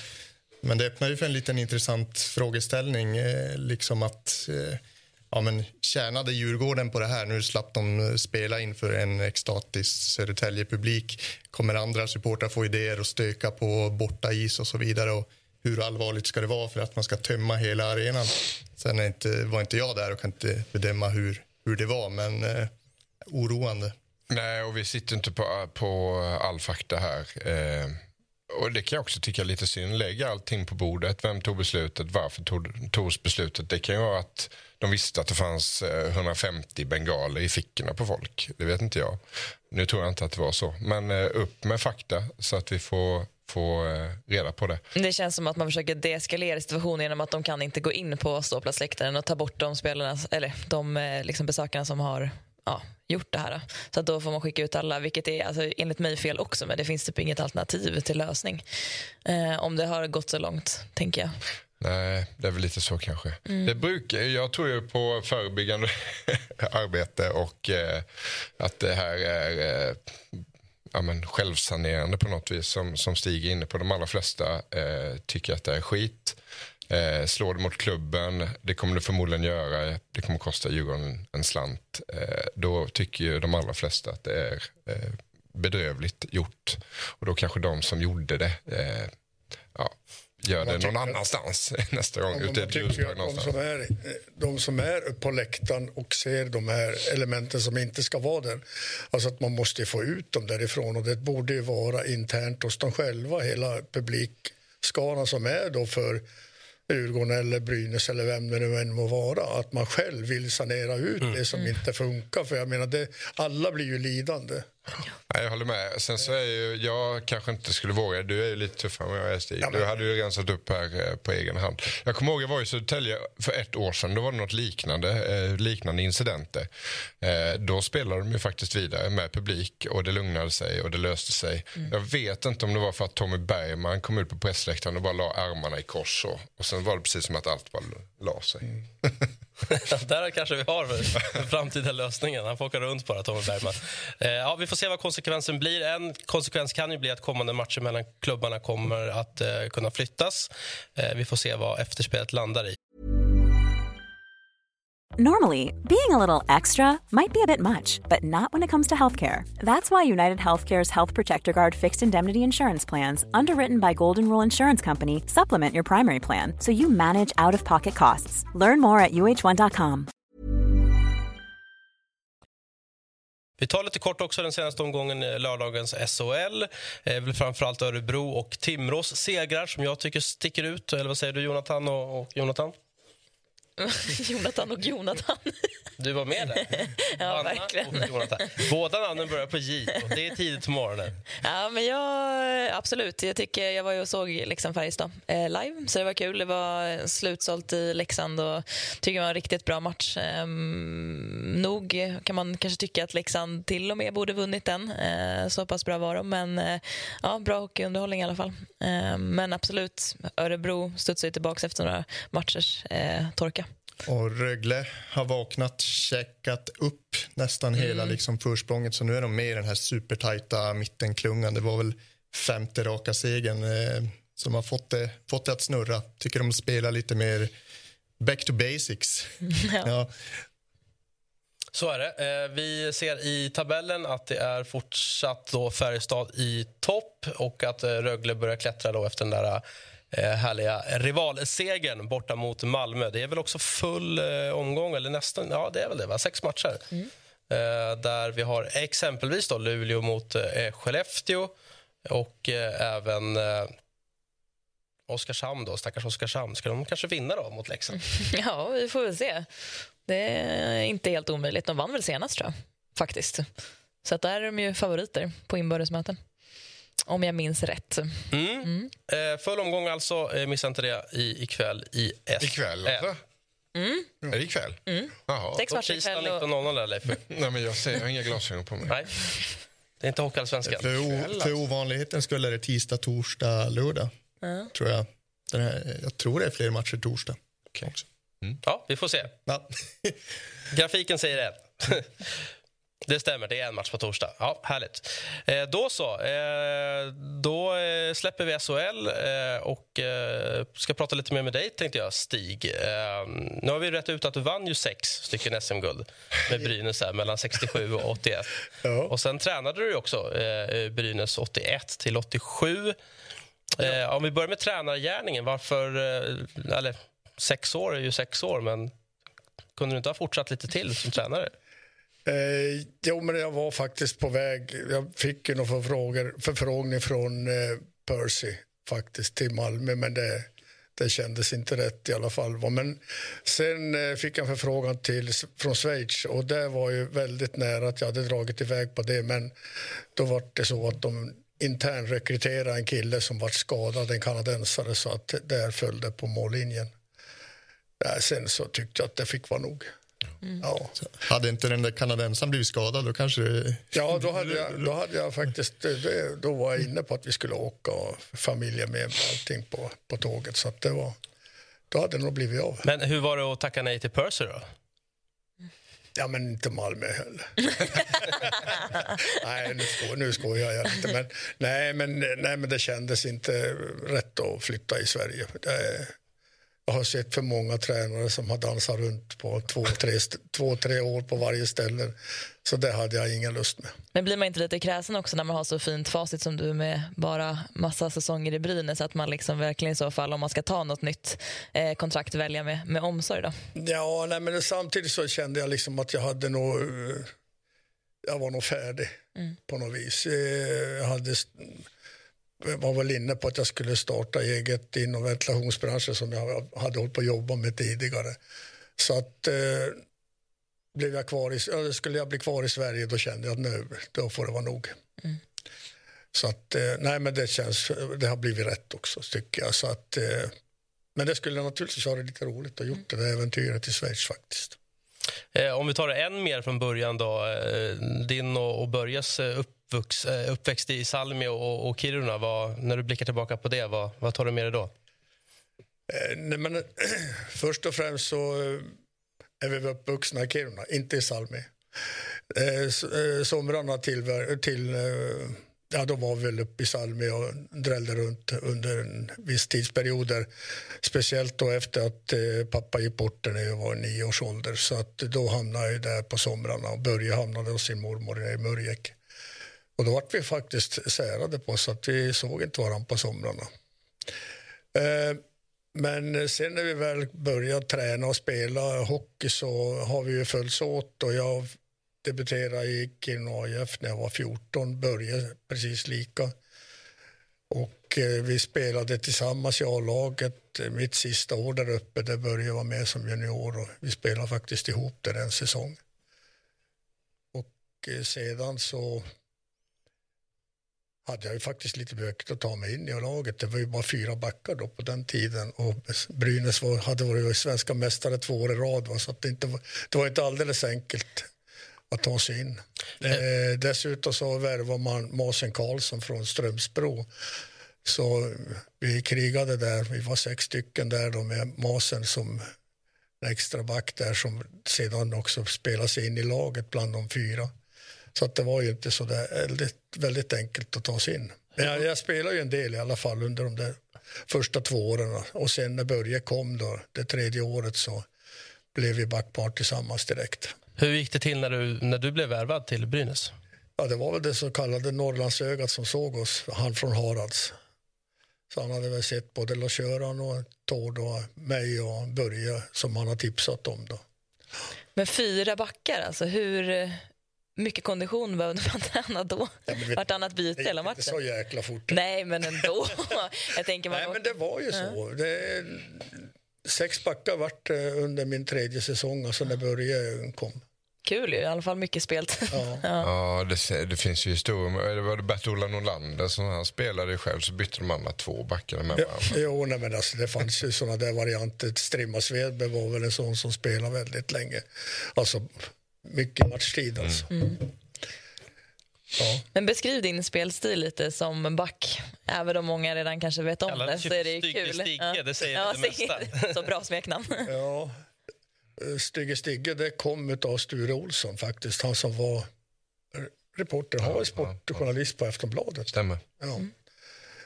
Men det öppnar ju för en liten intressant frågeställning. Eh, liksom att, eh, ja, men tjänade Djurgården på det här? Nu slapp de eh, spela inför en extatisk Södertälje-publik. Kommer andra supportrar få idéer och stöka på borta is och så vidare? Och hur allvarligt ska det vara för att man ska tömma hela arenan? Sen är inte, var inte jag där och kan inte bedöma hur, hur det var, men eh, oroande. Nej, och vi sitter inte på, på all fakta här. Eh, och Det kan jag också tycka är lite synd. Lägg allting på bordet. Vem tog beslutet? Varför tog, togs beslutet? Det kan ju vara att de visste att det fanns eh, 150 bengaler i fickorna på folk. Det vet inte jag. Nu tror jag inte att det var så. Men eh, upp med fakta så att vi får få eh, reda på det. Det känns som att man försöker deeskalera situationen genom att de kan inte gå in på ståplatsläktaren och ta bort de spelarna, eller de eh, liksom besökarna som har ja, gjort det här. Så då får man skicka ut alla, vilket är alltså, enligt mig fel också, men det finns typ inget alternativ till lösning. Eh, om det har gått så långt, tänker jag. Nej, det är väl lite så kanske. Mm. Det brukar, jag tror ju på förebyggande arbete och eh, att det här är eh, ja, men självsanerande på något vis som, som Stig är inne på. De allra flesta eh, tycker att det är skit. Eh, slår det mot klubben, det kommer det förmodligen göra, det kommer kosta Djurgården en slant. Eh, då tycker ju de allra flesta att det är eh, bedrövligt gjort. Och då kanske de som gjorde det eh, ja, gör det någon annanstans nästa gång. Ute ett de, som är, de som är på läktaren och ser de här elementen som inte ska vara där. Alltså att man måste få ut dem därifrån och det borde ju vara internt hos dem själva, hela publikskaran som är då för Djurgården eller Brynäs eller vem det nu än må vara. Att man själv vill sanera ut mm. det som mm. inte funkar. För jag menar, det, alla blir ju lidande. Nej, jag håller med. Sen så är ju, jag kanske inte skulle våga. Du är ju lite tuffare än jag är Stig. Du hade ju rensat upp här eh, på egen hand. Jag kommer ihåg jag var i Södertälje för ett år sedan. Då var det något liknande, eh, liknande incidenter. Eh, då spelade de ju faktiskt vidare med publik och det lugnade sig och det löste sig. Mm. Jag vet inte om det var för att Tommy Bergman kom ut på pressläktaren och bara la armarna i kors och, och sen var det precis som att allt bara la sig. Mm. Där kanske vi har den framtida lösningen. Han får åka runt bara, Tommy Bergman. Eh, ja, vi får se vad konsekvensen blir. En konsekvens kan ju bli att kommande matcher mellan klubbarna kommer att eh, kunna flyttas. Eh, vi får se vad efterspelet landar i. Normally, being a little extra might be a bit much, but not when it comes to healthcare. That's why United Healthcare's Health Protector Guard fixed indemnity insurance plans, underwritten by Golden Rule Insurance Company, supplement your primary plan so you manage out of pocket costs. Learn more at uh1.com. Vi tar lite kort också den senaste omgången, eh, lördagens SHL. Eh, framförallt Örebro och Timrås segrar som jag tycker sticker ut. Eller vad säger du, Jonathan och, och Jonathan? Jonathan och Jonathan. Du var med där. ja, Anna verkligen. Jonathan. Båda namnen börjar på J och det är tidigt på morgonen. Ja, men jag, absolut. Jag, tycker, jag var ju och såg liksom Färjestad eh, live, så det var kul. Det var slutsålt i Leksand och tycker det var en riktigt bra match. Eh, nog kan man kanske tycka att Leksand till och med borde vunnit den. Eh, så pass bra var de, men eh, ja, bra hockeyunderhållning i alla fall. Ehm, men absolut, Örebro studsar tillbaka efter några matchers eh, torka. Och Rögle har vaknat, checkat upp nästan mm. hela liksom försprånget så nu är de med i den här supertajta mittenklungan. Det var väl femte raka segern eh, som har fått det, fått det att snurra. Tycker de spelar lite mer back to basics. Ja. ja. Så är det. Eh, vi ser i tabellen att det är fortsatt då Färjestad i topp och att eh, Rögle börjar klättra då efter den där härliga rivalsegern borta mot Malmö. Det är väl också full eh, omgång, eller nästan, ja det är väl det, va? sex matcher. Mm. Eh, där vi har exempelvis då Luleå mot eh, Skellefteå och eh, även eh, Oskarshamn då, stackars Oskarshamn. Ska de kanske vinna då mot Leksand? ja, vi får väl se. Det är inte helt omöjligt. De vann väl senast tror jag, faktiskt. Så där är de ju favoriter på inbördesmöten. Om jag minns rätt. Mm. Mm. Eh, full omgång alltså. Eh, missa inte det i, ikväll i S. Ikväll alltså? Mm. Är det ikväll? Mm. Jaha. Sex matcher ikväll. 19.00 där, Leif. Nej, men jag, ser, jag har inga glasögon på mig. Nej. Det är inte Hockeyallsvenskan. För, för ovanligheten skulle är det tisdag, torsdag, lördag. Mm. Tror jag. Den här, jag tror det är fler matcher torsdag. Okay. Mm. Ja, vi får se. Ja. Grafiken säger det. Det stämmer, det är en match på torsdag. Ja, härligt. Eh, då så. Eh, då eh, släpper vi SHL eh, och eh, ska prata lite mer med dig, tänkte jag, Stig. Eh, nu har vi rätt ut att du vann ju sex stycken SM-guld med Brynäs här, mellan 67 och 81. Ja. Och sen tränade du också Brynäs 81 till 87. Eh, om vi börjar med tränargärningen, varför... Eller, sex år är ju sex år, men kunde du inte ha fortsatt lite till som tränare? Eh, jo, men jag var faktiskt på väg. Jag fick ju någon förfrågor, förfrågning från eh, Percy faktiskt till Malmö, men det, det kändes inte rätt i alla fall. Men sen eh, fick jag en förfrågan till, från Schweiz och det var ju väldigt nära att jag hade dragit iväg på det, men då var det så att de internrekryterade en kille som var skadad, en kanadensare, så att där föll det på mållinjen. Ja, sen så tyckte jag att det fick vara nog. Ja. Hade inte den där kanadensaren blivit skadad då kanske det... Ja, då hade jag, då hade jag faktiskt, då var jag inne på att vi skulle åka och familjen med och allting på, på tåget. Så att det var, då hade det nog blivit av. Men hur var det att tacka nej till Percy då? Ja, men inte Malmö heller. nej, nu, sko, nu skojar jag inte. Men, nej, men, nej, men det kändes inte rätt att flytta i Sverige. Det, jag har sett för många tränare som har dansat runt på två, tre, två, tre år på varje ställe. Så det hade jag ingen lust med. Men blir man inte lite kräsen också när man har så fint facit som du med bara massa säsonger i Brynäs att man liksom verkligen i så fall om man ska ta något nytt eh, kontrakt välja med, med omsorg då? Ja, nej, men samtidigt så kände jag liksom att jag hade nog... eh, Jag var nog färdig på något vis. Eh, Jag hade, var väl inne på att jag skulle starta eget inom ventilationsbranschen som jag hade hållit på att jobba med tidigare. Så att eh, blev jag kvar i, skulle jag bli kvar i Sverige då kände jag att nu, då får det vara nog. Så att, eh, nej men det känns, det har blivit rätt också tycker jag. Så att, eh, men det skulle naturligtvis vara lite roligt att gjort det där äventyret i Schweiz faktiskt. Eh, om vi tar det än mer från början då. Eh, din och, Börjes eh, uppvux, eh, uppväxt i Salmi och, och Kiruna. Vad, när du blickar tillbaka på det, vad, vad tar du med dig då? Eh, nej, men, först och främst så eh, är vi uppvuxna i Kiruna, inte i Salmi. Somrarna till, till ja, då var vi väl uppe i Salmi och drällde runt under en viss tidsperioder. Speciellt då efter att eh, pappa gick bort när jag var nio års ålder. Så att då hamnade jag där på somrarna och Börje hamnade hos sin mormor i Murjek. Och då var vi faktiskt särade på så att vi såg inte varandra på somrarna. Eh, men sen när vi väl började träna och spela hockey så har vi ju följts åt och jag debuterade i Kiruna AIF när jag var 14, började precis lika. Och eh, vi spelade tillsammans i A-laget mitt sista år där uppe där Börje var med som junior och vi spelade faktiskt ihop där en säsong. Och eh, sedan så hade jag ju faktiskt lite bökigt att ta mig in i laget. Det var ju bara fyra backar då på den tiden och Brynäs var, hade varit svenska mästare två år i rad. Va? Så det, inte var, det var inte alldeles enkelt att ta sig in. Eh, dessutom så värvade man Masen Karlsson från Strömsbro. Så vi krigade där, vi var sex stycken där då med Masen som en extra back där som sedan också spelade sig in i laget bland de fyra. Så att det var ju inte så där väldigt, väldigt enkelt att ta sig in. Men jag, jag spelade ju en del i alla fall under de där första två åren. Och sen när Börje kom då, det tredje året så blev vi backpar tillsammans direkt. Hur gick det till när du, när du blev värvad till Brynäs? Ja, det var väl det så kallade Norrlandsögat som såg oss, han från Harads. Så han hade väl sett både Lars-Göran och Tord och mig och Börje som han har tipsat om då. Men fyra backar, alltså hur mycket kondition behövde man träna då? Ja, vet- Vartannat byte Det gick hela inte matchen? så jäkla fort. Nej, men ändå. Jag tänker man Nej, men det var ju så. Det, sex backar vart det under min tredje säsong, alltså när Börje kom. Kul ju, i alla fall mycket spelt. Ja. Ja, det, det finns ju historier. Det var det Bert-Ola Norlander som han spelade själv så bytte de andra två backarna med Ja, varandra. jo, nej, men alltså, det fanns ju såna där varianter. Strimma Svedberg var väl en sån som spelade väldigt länge. Alltså mycket matchtid alltså. Ja. Men beskriv din spelstil lite som back. Även om många redan kanske vet om Kallades det så är det ju Stygge kul. Stigge, det säger ja, det mesta. Så bra smeknamn. Ja, eh, Stigge det kom av Sture Olsson faktiskt. Han som var reporter, han var sportjournalist på Aftonbladet. Stämmer. Ja.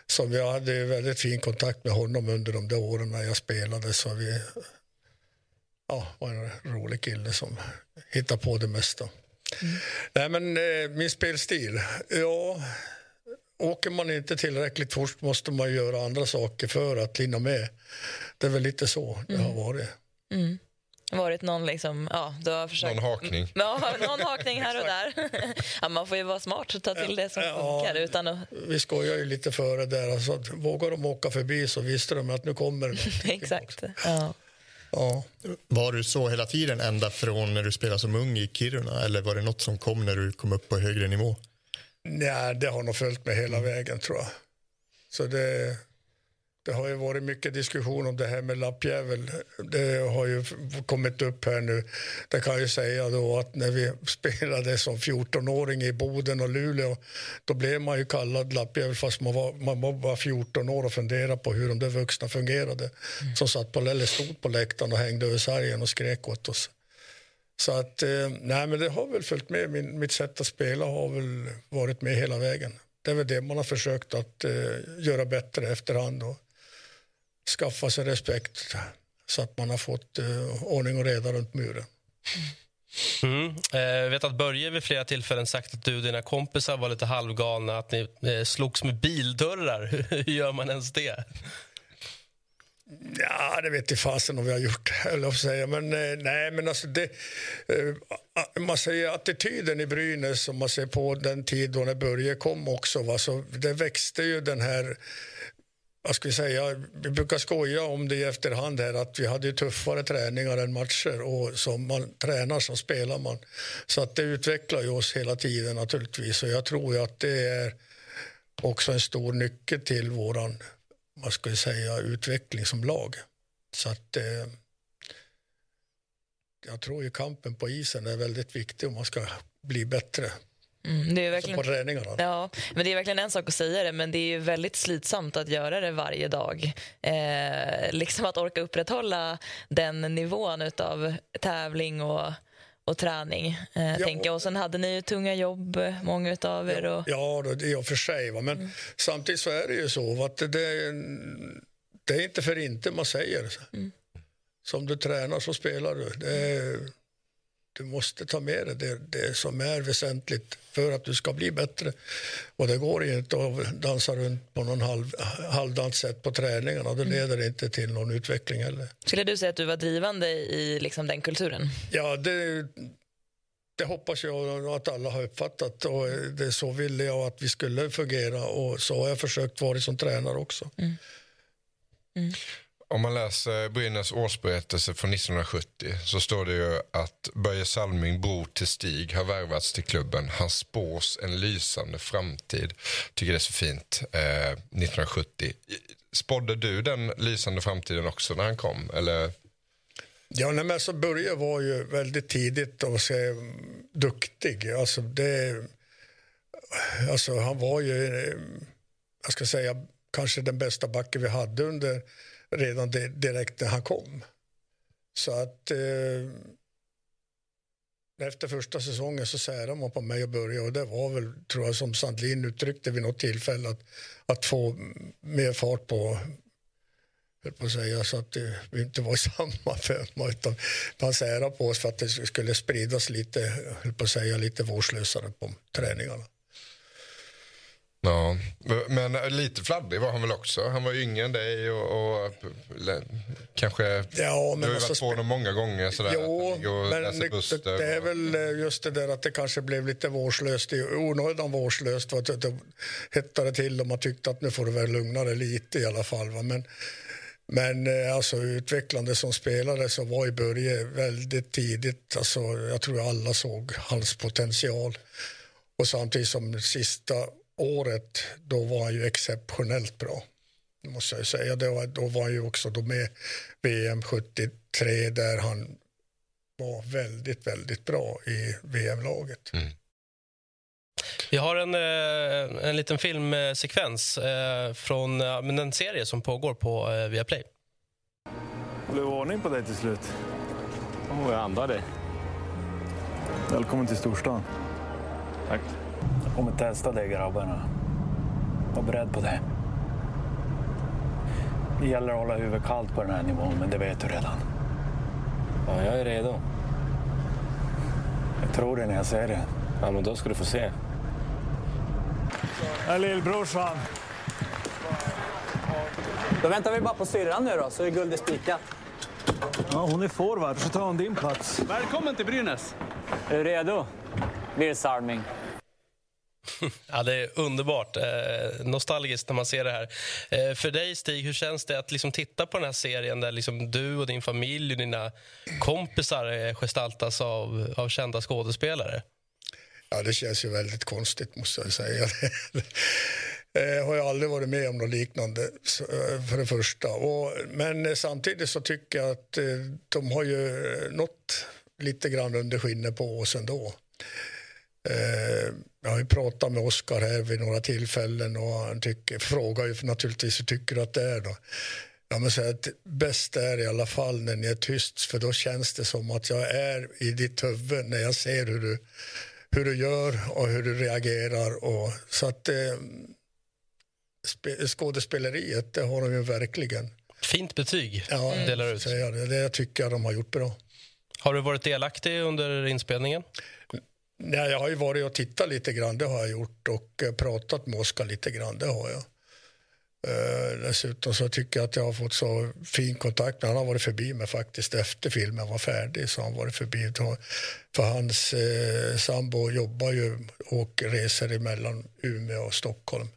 Så vi hade väldigt fin kontakt med honom under de där åren när jag spelade. Så vi ja, var en rolig kille som hittade på det mesta. Nej, men eh, min spelstil, ja... Åker man inte tillräckligt fort måste man göra andra saker för att hinna med. Det är väl lite så det har varit. Mm. Varit någon liksom, ja, du har försökt... Någon hakning. Ja, någon hakning här och där. ja, man får ju vara smart och ta till det som funkar utan att... Vi skojar ju lite före där. Alltså, att vågar de åka förbi så visste de att nu kommer det. Exakt. Ja. Ja. Var du så hela tiden, ända från när du spelade som ung i Kiruna? Eller var det något som kom när du kom upp på högre nivå? Nej, det har nog följt med hela vägen tror jag. Så det, det har ju varit mycket diskussion om det här med lappjävel. Det har ju kommit upp här nu. Det kan jag ju säga då att när vi spelade som 14-åring i Boden och Luleå då blev man ju kallad lappjävel fast man var, man var bara 14 år och funderade på hur de där vuxna fungerade. Som satt på, eller stod på läktaren och hängde över sargen och skrek åt oss. Så att, eh, nej men det har väl följt med. Min, mitt sätt att spela har väl varit med hela vägen. Det är väl det man har försökt att eh, göra bättre efterhand och skaffa sig respekt så att man har fått eh, ordning och reda runt muren. Mm. Eh, jag vet att Börje vid flera tillfällen sagt att du och dina kompisar var lite halvgalna, att ni eh, slogs med bildörrar. Hur gör man ens det? Ja, det vet jag fasen om vi har gjort, eller att säga. Men eh, nej, men alltså det... Eh, man säger attityden i Brynäs, om man ser på den tid då när Börje kom också, va, så det växte ju den här... Vad ska vi säga? Vi brukar skoja om det i efterhand här att vi hade tuffare träningar än matcher och som man tränar så spelar man. Så att det utvecklar ju oss hela tiden naturligtvis och jag tror ju att det är också en stor nyckel till våran vad ska jag säga, utveckling som lag. Så att eh, jag tror ju kampen på isen är väldigt viktig om man ska bli bättre. Mm, det är verkligen, alltså på träningarna. Ja, men det är verkligen en sak att säga det, men det är väldigt slitsamt att göra det varje dag. Eh, liksom att orka upprätthålla den nivån av tävling och och träning. Eh, ja, tänker. Och sen hade ni ju tunga jobb, många av er. Och... Ja, det är för sig. Va? Men mm. samtidigt så är det ju så att det, det är inte för inte man säger. Mm. Som du tränar så spelar du. Det, du måste ta med dig det, det som är väsentligt för att du ska bli bättre. Och det går inte att dansa runt på någon halv, halvdant sätt på träningarna. Det mm. leder inte till någon utveckling heller. Skulle du säga att du var drivande i liksom den kulturen? Ja, det, det hoppas jag att alla har uppfattat. Och det så ville jag att vi skulle fungera och så har jag försökt vara som tränare också. Mm. Mm. Om man läser Brynäs årsberättelse från 1970 så står det ju att Börje Salming, bror till Stig, har värvats till klubben. Han spås en lysande framtid. Tycker det är så fint. Eh, 1970. Spådde du den lysande framtiden också när han kom? Eller? Ja, nej, men alltså Börje var ju väldigt tidigt och så duktig. Alltså, det, alltså han var ju, eh, jag ska säga, kanske den bästa backen vi hade under redan direkt när han kom. Så att eh, efter första säsongen så särade man på mig och Börje och det var väl, tror jag, som Sandlin uttryckte vid något tillfälle att, att få mer fart på på att säga så att vi inte var i samma femma utan man särade på oss för att det skulle spridas lite, på att säga, lite vårdslösare på träningarna. Ja, men lite fladdrig var han väl också? Han var yngre än dig och, och kanske... Ja, men du har ju varit på honom många gånger. Sådär, jo, men det, det, är väl eh, just det där att det kanske blev lite vårdslöst, onödan vårdslöst. För att det hettade till och man tyckte att nu får du väl lugna dig lite i alla fall. Va? Men, men eh, alltså utvecklande som spelare så var i Börje väldigt tidigt. Alltså, jag tror alla såg hans potential. Och samtidigt som sista året, då var han ju exceptionellt bra. måste jag säga. Det var, då var han ju också då med VM 73 där han var väldigt, väldigt bra i VM-laget. Mm. Vi har en, eh, en liten filmsekvens eh, från en serie som pågår på eh, Viaplay. Blev ordning på dig till slut? Oh, jag andar det. Välkommen till storstan. Tack. Kommer testa dig grabbarna. Var beredd på det. Det gäller att hålla huvudet kallt på den här nivån, men det vet du redan. Ja, jag är redo. Jag tror det när jag ser det. Ja, men då ska du få se. Här lillbrorsan. Då väntar vi bara på syrran nu då, så är guldet spikat. Ja, hon är forward, så tar hon din plats. Välkommen till Brynäs. Är du redo? Nils Salming. Ja, det är underbart. Eh, nostalgiskt när man ser det här. Eh, för dig, Stig, hur känns det att liksom titta på den här serien där liksom du och din familj och dina kompisar eh, gestaltas av, av kända skådespelare? Ja, det känns ju väldigt konstigt, måste jag säga. Jag eh, har aldrig varit med om något liknande, eh, för det första. Och, men samtidigt så tycker jag att de har ju nått lite grann under skinnet på oss ändå. Jag har ju pratat med Oskar här vid några tillfällen och han tycker, frågar ju naturligtvis hur tycker du att det är då? Ja, men säger att bäst är i alla fall när ni är tyst för då känns det som att jag är i ditt huvud när jag ser hur du, hur du gör och hur du reagerar. Och, så att eh, skådespeleriet, det har de ju verkligen. Fint betyg ja, delar ut. Det. det tycker jag de har gjort bra. Har du varit delaktig under inspelningen? Nej, jag har ju varit och tittat lite grann, det har jag gjort och eh, pratat med Oskar lite grann, det har jag. Eh, dessutom så tycker jag att jag har fått så fin kontakt med Han har varit förbi mig faktiskt efter filmen var färdig. Så han varit förbi. För hans eh, sambo jobbar ju och reser emellan Umeå och Stockholm.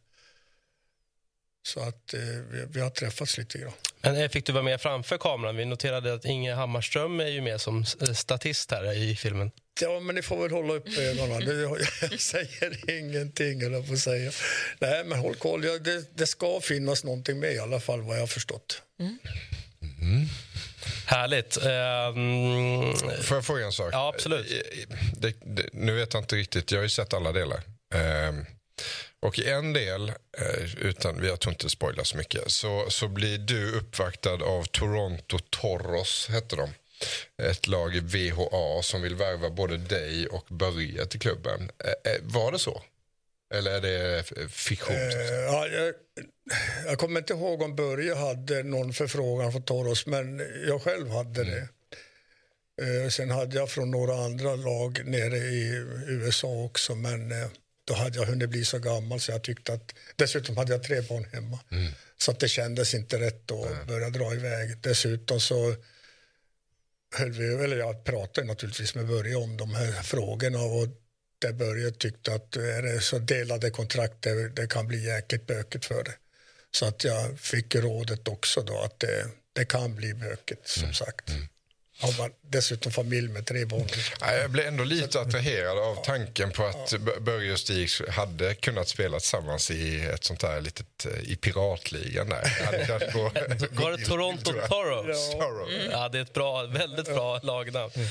Så att eh, vi, vi, har träffats lite grann. Men eh, fick du vara med framför kameran? Vi noterade att Inge Hammarström är ju med som eh, statist här i filmen. Ja, men ni får väl hålla upp ögonen. Jag säger ingenting, eller på säga. Nej, men håll koll. Ja, det, det, ska finnas någonting med i alla fall, vad jag har förstått. Mm. Mm. Härligt. Um... Får jag fråga en sak? Ja, absolut. Det, det, nu vet jag inte riktigt. Jag har ju sett alla delar. Um... Och i en del, utan jag tror inte spoila så mycket, så, så blir du uppvaktad av Toronto Toros, hette de ett lag i VHA som vill värva både dig och Börje till klubben. Var det så? Eller är det fiktion? Uh, ja, jag, jag, kommer inte ihåg om Börje hade någon förfrågan från Toros, men jag själv hade mm. det. Sen hade jag från några andra lag nere i USA också, men då hade jag hunnit bli så gammal så jag tyckte att... Dessutom hade jag tre barn hemma. Mm. Så att det kändes inte rätt att börja dra iväg. Dessutom så höll vi, eller jag pratade naturligtvis med Börje om de här frågorna och där Börje tyckte att är det så delade kontrakt det, det kan bli jäkligt bökigt för det. Så att jag fick rådet också då att det, det kan bli bökigt som mm. sagt. Mm har man dessutom familj med tre barn. Jag blev ändå lite attraherad av tanken på att Börje och Stig hade kunnat spela tillsammans i ett sånt där litet, eh, i piratligan där. Gå, Var det Toronto Toros? Ja. Mm. ja, det är ett bra, väldigt bra lagnamn. Mm.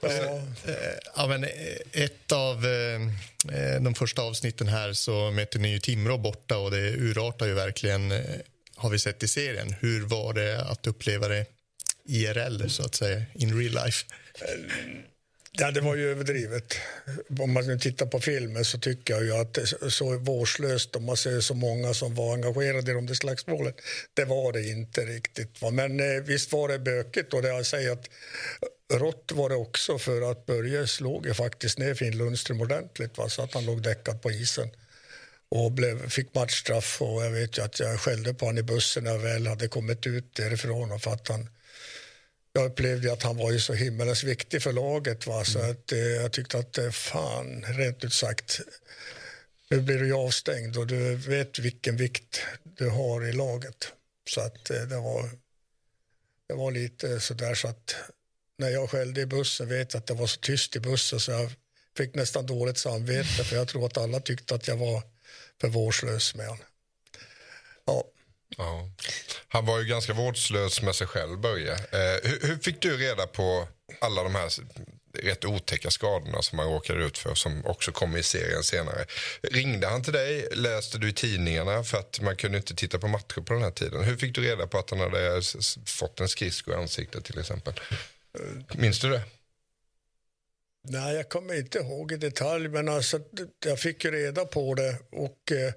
Ja. ja, men ett av eh, de första avsnitten här så möter ni ju Timrå borta och det urartar ju verkligen, eh, har vi sett i serien. Hur var det att uppleva det IRL, så att säga, in real life? Ja, det var ju överdrivet. Om man tittar på filmen så tycker jag ju att det är så vårdslöst om man ser så många som var engagerade i de där slagsmålen. Det var det inte riktigt. Va? Men eh, visst var det bökigt och det jag säger att rått var det också för att Börje slog ju faktiskt ner Finn Lundström ordentligt va? så att han låg däckad på isen och blev, fick matchstraff och jag vet ju att jag skällde på honom i bussen när jag väl hade kommit ut därifrån för att han jag upplevde att han var ju så himmelens viktig för laget. Va? Så mm. att, eh, jag tyckte att eh, fan, rent ut sagt, nu blir du avstängd och du vet vilken vikt du har i laget. Så att eh, det var, det var lite sådär så att när jag skällde i bussen vet jag att det var så tyst i bussen så jag fick nästan dåligt samvete för jag tror att alla tyckte att jag var för vårdslös med honom. Ja. Ja. Han var ju ganska vårdslös med sig själv, Börje. Eh, hur, hur, fick du reda på alla de här rätt otäcka skadorna som han råkade ut för som också kom i serien senare? Ringde han till dig? Läste du i tidningarna? För att man kunde inte titta på matcher på den här tiden. Hur fick du reda på att han hade fått en skridsko i ansiktet till exempel? Minns du det? Nej, jag kommer inte ihåg i detalj, men alltså, jag fick ju reda på det och eh,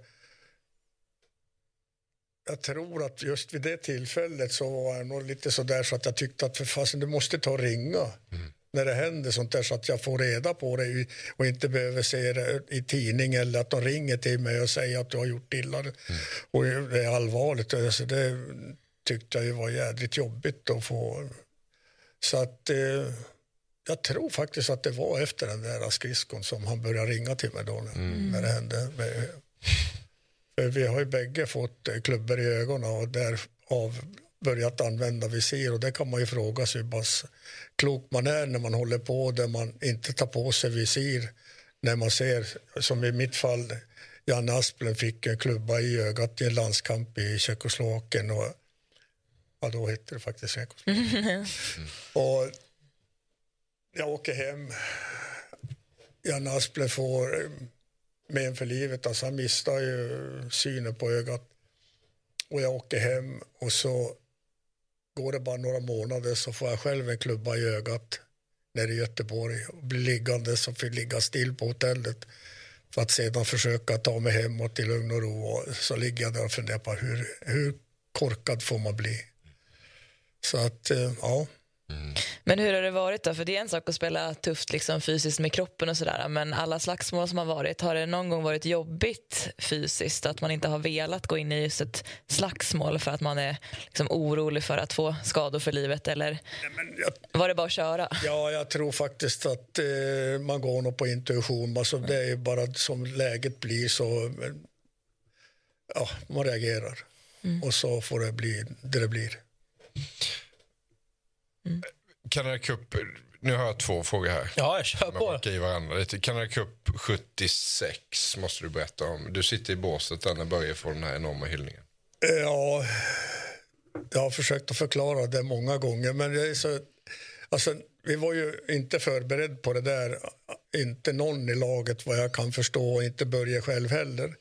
jag tror att just vid det tillfället så var jag nog lite så där så att jag tyckte att för fasen, du måste ta och ringa mm. när det händer sånt där så att jag får reda på det och inte behöver se det i tidning eller att de ringer till mig och säger att du har gjort illa. Mm. Och det är allvarligt. Alltså det tyckte jag var jädrigt jobbigt att få. Så att eh, jag tror faktiskt att det var efter den där skridskon som han började ringa till mig då mm. när det hände. Vi har ju bägge fått eh, klubbor i ögonen och därav börjat använda visir och det kan man ju fråga sig hur pass klok man är när man håller på där man inte tar på sig visir när man ser, som i mitt fall, Janne Asplund fick en klubba i ögat i en landskamp i Tjeckoslovakien och ja, då hette det faktiskt Tjeckoslovakien. Mm. och jag åker hem, Janne Asplund får men för livet. Alltså han missar ju synen på ögat. Och jag åker hem och så går det bara några månader så får jag själv en klubba i ögat nere i Göteborg och blir liggande så får ligga still på hotellet för att sedan försöka ta mig hemåt i lugn och ro. Och så ligger jag där och funderar på hur, hur korkad får man bli? Så att, eh, ja ja. Men hur har det varit då? För det är en sak att spela tufft liksom, fysiskt med kroppen och sådär. Men alla slagsmål som har varit, har det någon gång varit jobbigt fysiskt? Att man inte har velat gå in i just ett slagsmål för att man är liksom, orolig för att få skador för livet? Eller jag, var det bara att köra? Ja, jag tror faktiskt att eh, man går nog på intuition. Alltså, det är bara som läget blir så ja, man reagerar. Mm. Och så får det bli det det blir. Mm. Canada Cup, nu har jag två frågor här. Ja, jag kör på. I varandra lite. Canada Cup 76 måste du berätta om. Du sitter i båset där när Börje får den här enorma hyllningen. Ja, jag har försökt att förklara det många gånger. Men det är så, alltså, vi var ju inte förberedda på det där. Inte någon i laget vad jag kan förstå och inte Börje själv heller.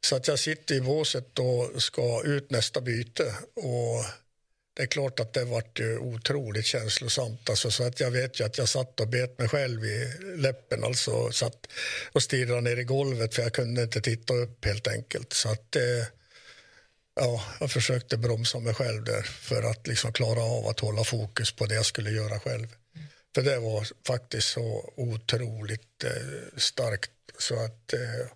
Så att jag sitter i båset och ska ut nästa byte. Och det är klart att det varit otroligt känslosamt. Alltså, så att jag vet ju att jag satt och bet mig själv i läppen. Alltså satt och stirrade ner i golvet för jag kunde inte titta upp helt enkelt. Så att, eh, ja, jag försökte bromsa mig själv där för att liksom klara av att hålla fokus på det jag skulle göra själv. Mm. För det var faktiskt så otroligt eh, starkt så att, eh,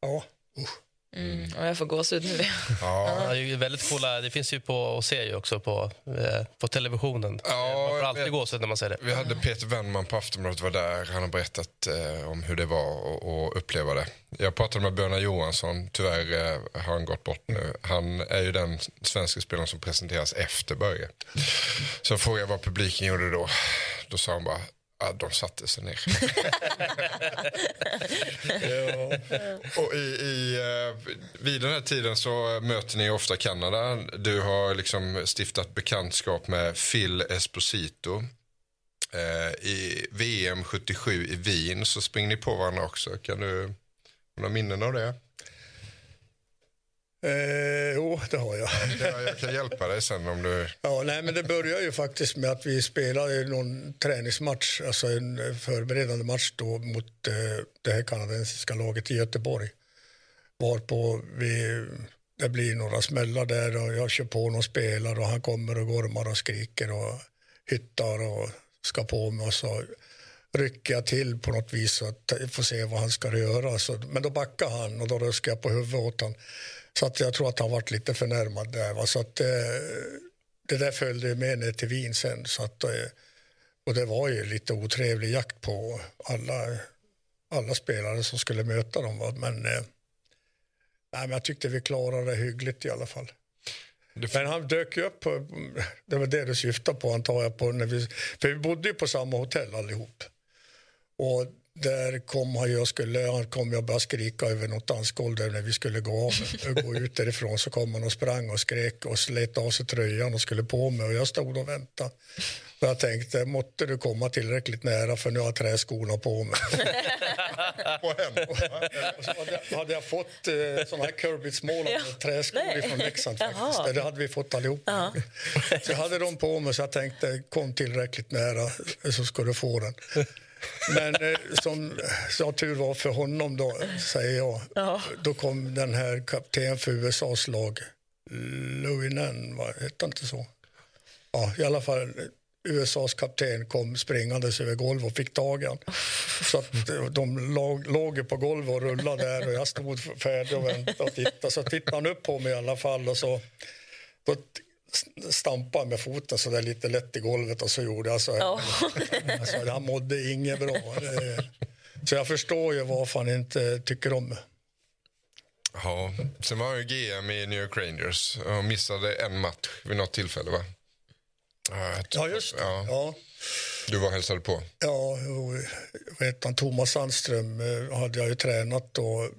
ja, usch. Mm, och jag får gåshud nu. Ja. det är väldigt coola. Det finns ju på att se ju också på, eh, på televisionen. Ja, man får alltid gåshud när man ser det. Vi hade Peter Wennman på Aftonbladet var där. Han har berättat eh, om hur det var att uppleva det. Jag pratade med Björna Johansson. Tyvärr eh, har han gått bort nu. Han är ju den svenska spelaren som presenteras efter Börje. Så jag frågade vad publiken gjorde då. Då sa han bara Ja, de satte sig ner. ja. Och i, i, eh, vid den här tiden så möter ni ofta Kanada. Du har liksom stiftat bekantskap med Phil Esposito. Eh, I VM 77 i Wien så springer ni på varandra också. Kan du ha några minnen av det? Eh, jo, det har jag. jag kan hjälpa dig sen om du... Ja, nej, men det började ju faktiskt med att vi spelade någon träningsmatch, alltså en förberedande match då mot eh, det här kanadensiska laget i Göteborg. Varpå vi, det blir några smällar där och jag kör på någon spelare och han kommer och gormar och skriker och hyttar och ska på mig och så rycker jag till på något vis och får se vad han ska göra. Så, men då backar han och då ruskar jag på huvudet åt honom. Så att jag tror att han varit lite förnärmad där. Va? Så att, eh, det där följde med ner till Wien sen. Så att, eh, och det var ju lite otrevlig jakt på alla, alla spelare som skulle möta dem. Va? Men, eh, nej, men jag tyckte vi klarade det hyggligt i alla fall. Men han dök ju upp, på, det var det du syftade på antar jag. På när vi, för vi bodde ju på samma hotell allihop. Och där kom han jag skulle, han kom jag bara skrika över något dansgolv där när vi skulle gå av, gå ut därifrån så kom han och sprang och skrek och slet av sig tröjan och skulle på mig och jag stod och väntade. Och jag tänkte, måtte du komma tillräckligt nära för nu har jag träskorna på mig. och så hade, hade jag fått eh, såna här Kirby-mål ja. träskor från Leksand faktiskt. Det hade vi fått allihop. Ja. Så jag hade dem på mig så jag tänkte, kom tillräckligt nära så ska du få den. Men eh, som, som tur var för honom, då, säger jag, Ja. då kom den här kapten för USAs lag, Louinen, vad hette inte så? Ja, i alla fall USAs kapten kom springandes över golvet och fick tag i. Så att eh, de låg, låg på golvet och rullade där och jag stod färdig och väntade och tittade. Så tittade han upp på mig i alla fall och så då stampade med foten så där lite lätt i golvet och så gjorde jag så här. Ja. Alltså, han mådde inget bra. Så jag förstår ju varför han inte tycker om mig. Ja, sen var han ju GM i New York Rangers och missade en match vid något tillfälle va? Ja, just det. Ja. Ja. Du var hälsade på. Ja, och, vet han, Thomas Sandström eh, hade jag ju tränat då.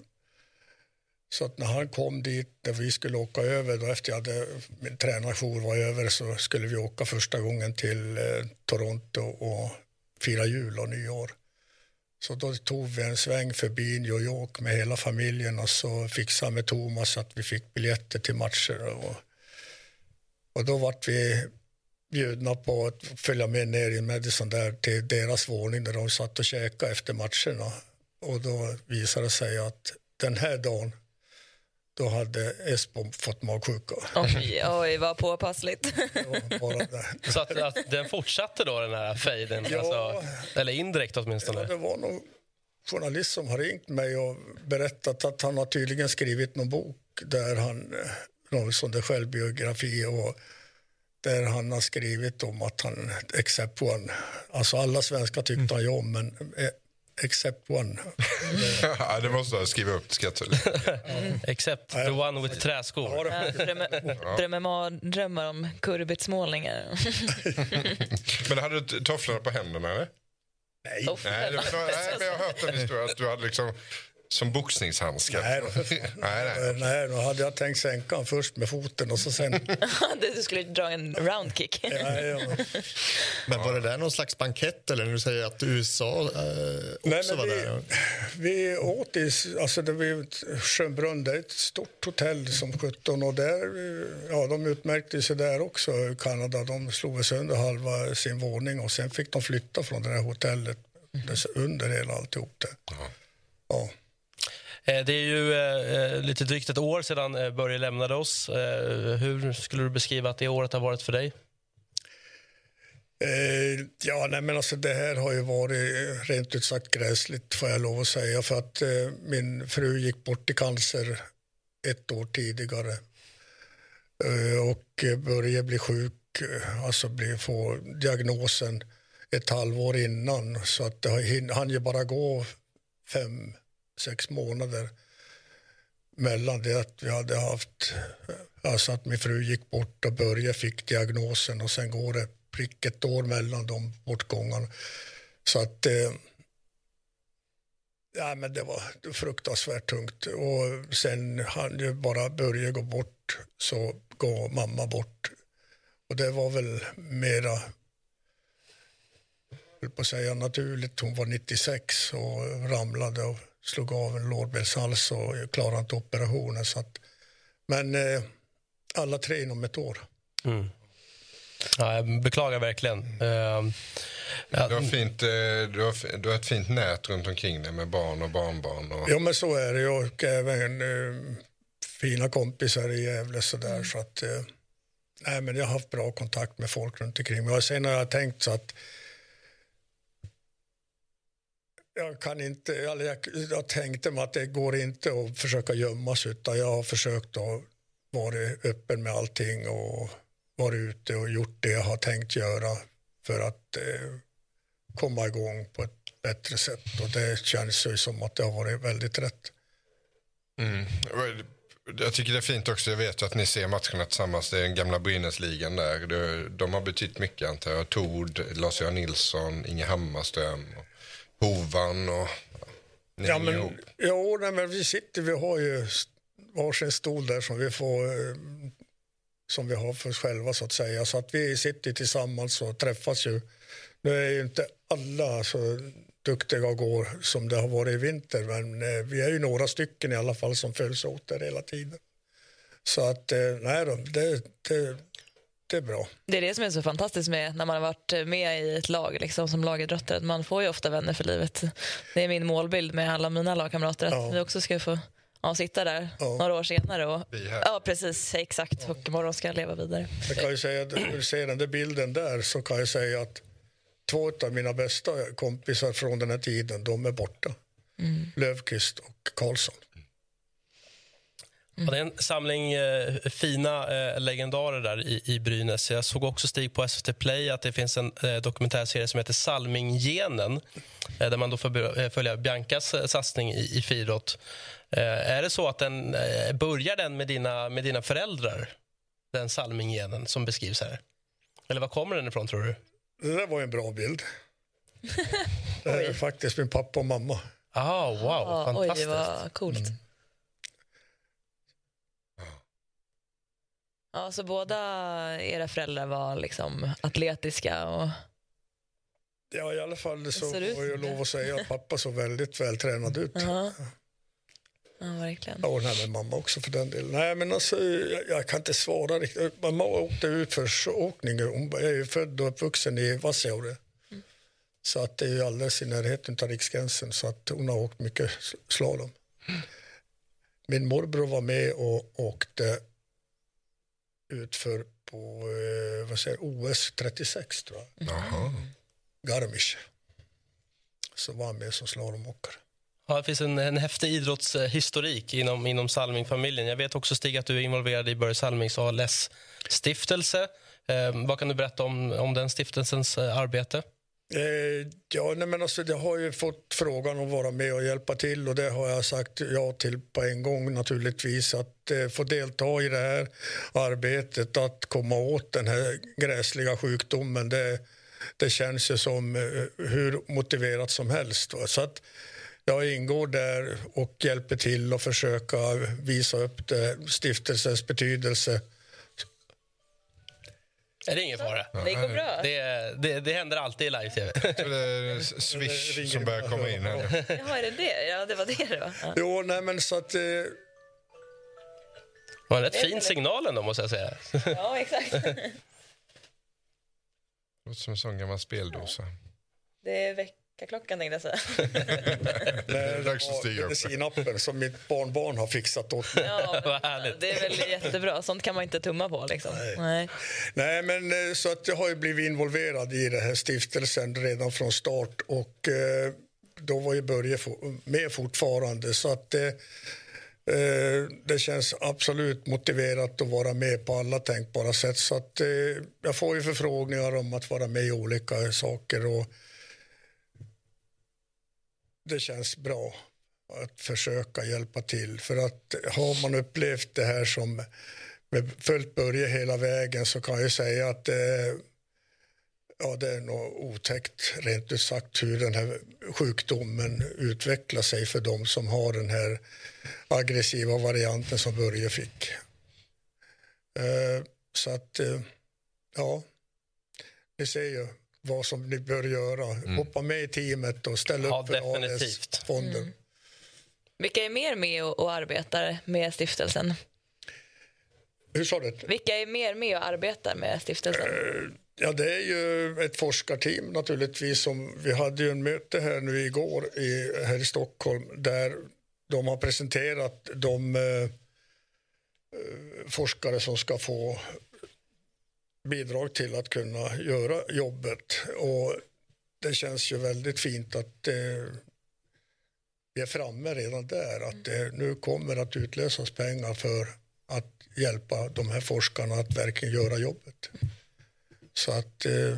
Så att när han kom dit, när vi skulle åka över, då efter jag hade, min tränarjour var över så skulle vi åka första gången till eh, Toronto och fira jul och nyår. Så då tog vi en sväng förbi New York med hela familjen och så fixade med Thomas att vi fick biljetter till matcher. Och, och då vart vi bjudna på att följa med ner i Madison där till deras våning där de satt och käkade efter matcherna. Och då visade det sig att den här dagen då hade Esbom fått magsjuka. Oj, oj, vad påpassligt. Bara det. Så att, att den fortsatte då, den här fejden? Ja. Alltså, eller indirekt Ja, åtminstone? det var någon journalist som har ringt mig och berättat att han har tydligen skrivit någon bok där han, någon sån där självbiografi och där han har skrivit om att han, except one, alltså alla svenskar tyckte han ju om men eh, except one. Ja, det måste jag skriva upp, ta- Except the one with träskor. Ja, drömmer, drömmer mardrömmar om kurbitsmålningar. Men hade du tofflorna på händerna eller? Nej. Nej, var, nej men jag har hört en historia att du hade liksom som boxningshandskar. Nej, då, nej, nej. Eh, nej, då hade jag tänkt sänka han först med foten och så sen... du skulle dra en roundkick. Ja, ja. Men var det där någon slags bankett eller när du säger att USA eh, också Nej, men var vi, där? vi åt i alltså det var ett Schönbrunn, det är ett stort hotell som 17 och där, ja, de utmärkte sig där också, Kanada. De slog sönder halva sin våning och sen fick de flytta från det där hotellet dess under hela alltihop det. Ja. Eh, det är ju eh, lite drygt ett år sedan eh, Börje lämnade oss. Hur skulle du beskriva att det året har varit för dig? Ja, nej, men alltså det här har ju varit rent ut sagt gräsligt får jag lov att säga för att eh, min fru gick bort i cancer ett år tidigare eh, och Börje bli sjuk, alltså bli, få diagnosen ett halvår innan så att det har han hann ju bara gå fem, sex månader mellan det att vi hade haft, alltså att min fru gick bort och Börje fick diagnosen och sen går det prick ett år mellan de bortgångarna. Så att eh, ja, men det var fruktansvärt tungt. Och sen han ju bara Börje gå bort så går mamma bort. Och det var väl mera höll på att säga naturligt. Hon var 96 och ramlade och slog av en lårbenshals och klarade inte operationen. Så att, men eh, alla tre inom ett år. Mm. Ja, jag beklagar verkligen. Eh, Du, har fint, eh, du, har, du har ett fint nät runt omkring dig med barn och barnbarn. Och... Ja men så är det ju. och även eh, fina kompisar i Gävle sådär så att eh, nej men jag har haft bra kontakt med folk runt omkring mig och sen har jag tänkt så att jag kan inte, eller jag, jag tänkte mig att det går inte att försöka gömma sig utan jag har försökt att vara öppen med allting och varit ute och gjort det jag har tänkt göra för att eh, komma igång på ett bättre sätt och det känns ju som att det har varit väldigt rätt. Mm. Jag tycker det är fint också. Jag vet ju att ni ser matcherna tillsammans. Det är den gamla Brynäsligan där. De har betytt mycket antar jag. Tord, Lars-Göran Nilsson, Inge Hammarström, och Hovan och... Ja, men, ihop. nej, men vi sitter, vi har ju varsin stol där som vi får eh, som vi har för oss själva så att säga. Så att vi sitter tillsammans och träffas ju. Nu är ju inte alla så duktiga och går som det har varit i vinter men eh, vi är ju några stycken i alla fall som följs åt där hela tiden. Så att eh, nej då, det, det, det är bra. Det är det som är så fantastiskt med när man har varit med i ett lag liksom, som lagidrottare. Man får ju ofta vänner för livet. Det är min målbild med alla mina lagkamrater. Att Ja. vi också ska få ja, sitta där Ja. några år senare. Och, ja, precis. Exakt. Och imorgon ska jag leva vidare. Jag kan ju säga, du ser den där bilden där så kan jag säga att två av mina bästa kompisar från den här tiden, de är borta. Löfqvist och Karlsson. Ja, det är en samling eh, fina eh, legendarer där i, i Brynäs. Jag såg också Stig på SVT Play att det finns en eh, dokumentärserie som heter Salminggenen eh, där man då får eh, följa Biancas eh, satsning i, i friidrott. Eh, är det så att den eh, börjar den med dina, med dina föräldrar? Den Salminggenen som beskrivs här? Eller var kommer den ifrån tror du? Det där var en bra bild. Det är faktiskt min pappa och mamma. Ah, wow, oj, fantastiskt. vad coolt. Ja, så båda era föräldrar var liksom atletiska och Ja, i alla fall så får jag lov att säga att pappa såg väldigt vältränad ut. Ja. Ja, verkligen. Ja, och nej, men mamma också för den delen. Nej, men alltså, jag, jag kan inte svara riktigt. Mamma åkte ut för åkning. Hon är ju född och uppvuxen i Vassiaure. Så att det är ju alldeles i närheten av Riksgränsen. Så att hon har åkt mycket slalom. Min morbror var med och åkte utför på eh, vad säger, OS 36, tror jag. Jaha. Garmisch. Så var han med som slalomåkare. Ja, det finns en, en häftig idrottshistorik inom, inom Salming-familjen. Jag vet också, Stig, att du är involverad i Börje Salmings ALS-stiftelse. Eh, vad kan du berätta om, om den stiftelsens eh, arbete? Eh, ja, nej, men alltså, jag har ju fått frågan att vara med och hjälpa till och det har jag sagt ja till på en gång naturligtvis. Att eh, få delta i det här arbetet, att komma åt den här gräsliga sjukdomen, det, det känns ju som eh, hur motiverat som helst. Va? Så att jag ingår där och hjälper till och försöka visa upp det, stiftelsens betydelse. Är det ingen fara? Det går bra. Det, det, det händer alltid i live-tv. Det är Swish som börjar komma in här. Jaha, är det det? Ja, det var det det var. Ja. Jo, nej men så att... Eh, Det var en rätt fin signal ändå, måste jag säga. ja, exakt. Låter som en sån gammal speldosa. Det är väckarklockan tänkte jag säga. Det är dags att stiga upp. medicinappen som mitt barnbarn har fixat åt mig. Ja, det är väl jättebra. Sånt kan man inte tumma på. Liksom. Nej. Nej, men eh, så att jag har ju blivit involverad i den här stiftelsen redan från start och eh, då var ju Börje med fortfarande så att eh, eh, det känns absolut motiverat att vara med på alla tänkbara sätt så att eh, jag får ju förfrågningar om att vara med i olika saker och det känns bra att försöka hjälpa till. För att har man upplevt det här som med följt Börje hela vägen så kan jag säga att det, ja, det är nog otäckt rent ut sagt hur den här sjukdomen utvecklar sig för de som har den här aggressiva varianten som Börje fick. Eh, så att, eh, ja, ni ser ju vad som ni bör göra. Hoppa med i teamet och ställa Ja, upp för. ALS-fonden. Vilka är mer med och, och arbetar med stiftelsen? Hur sa du? Vilka är mer med och arbetar med stiftelsen? Ja, det är ju ett forskarteam naturligtvis. Som, vi hade ju en möte här nu igår i, här i Stockholm där de har presenterat de eh, eh, forskare som ska få bidrag till att kunna göra jobbet. Och det känns ju väldigt fint att eh, vi är framme redan där. Att det nu kommer att utlösas pengar för att hjälpa de här forskarna att verkligen göra jobbet. Så att eh,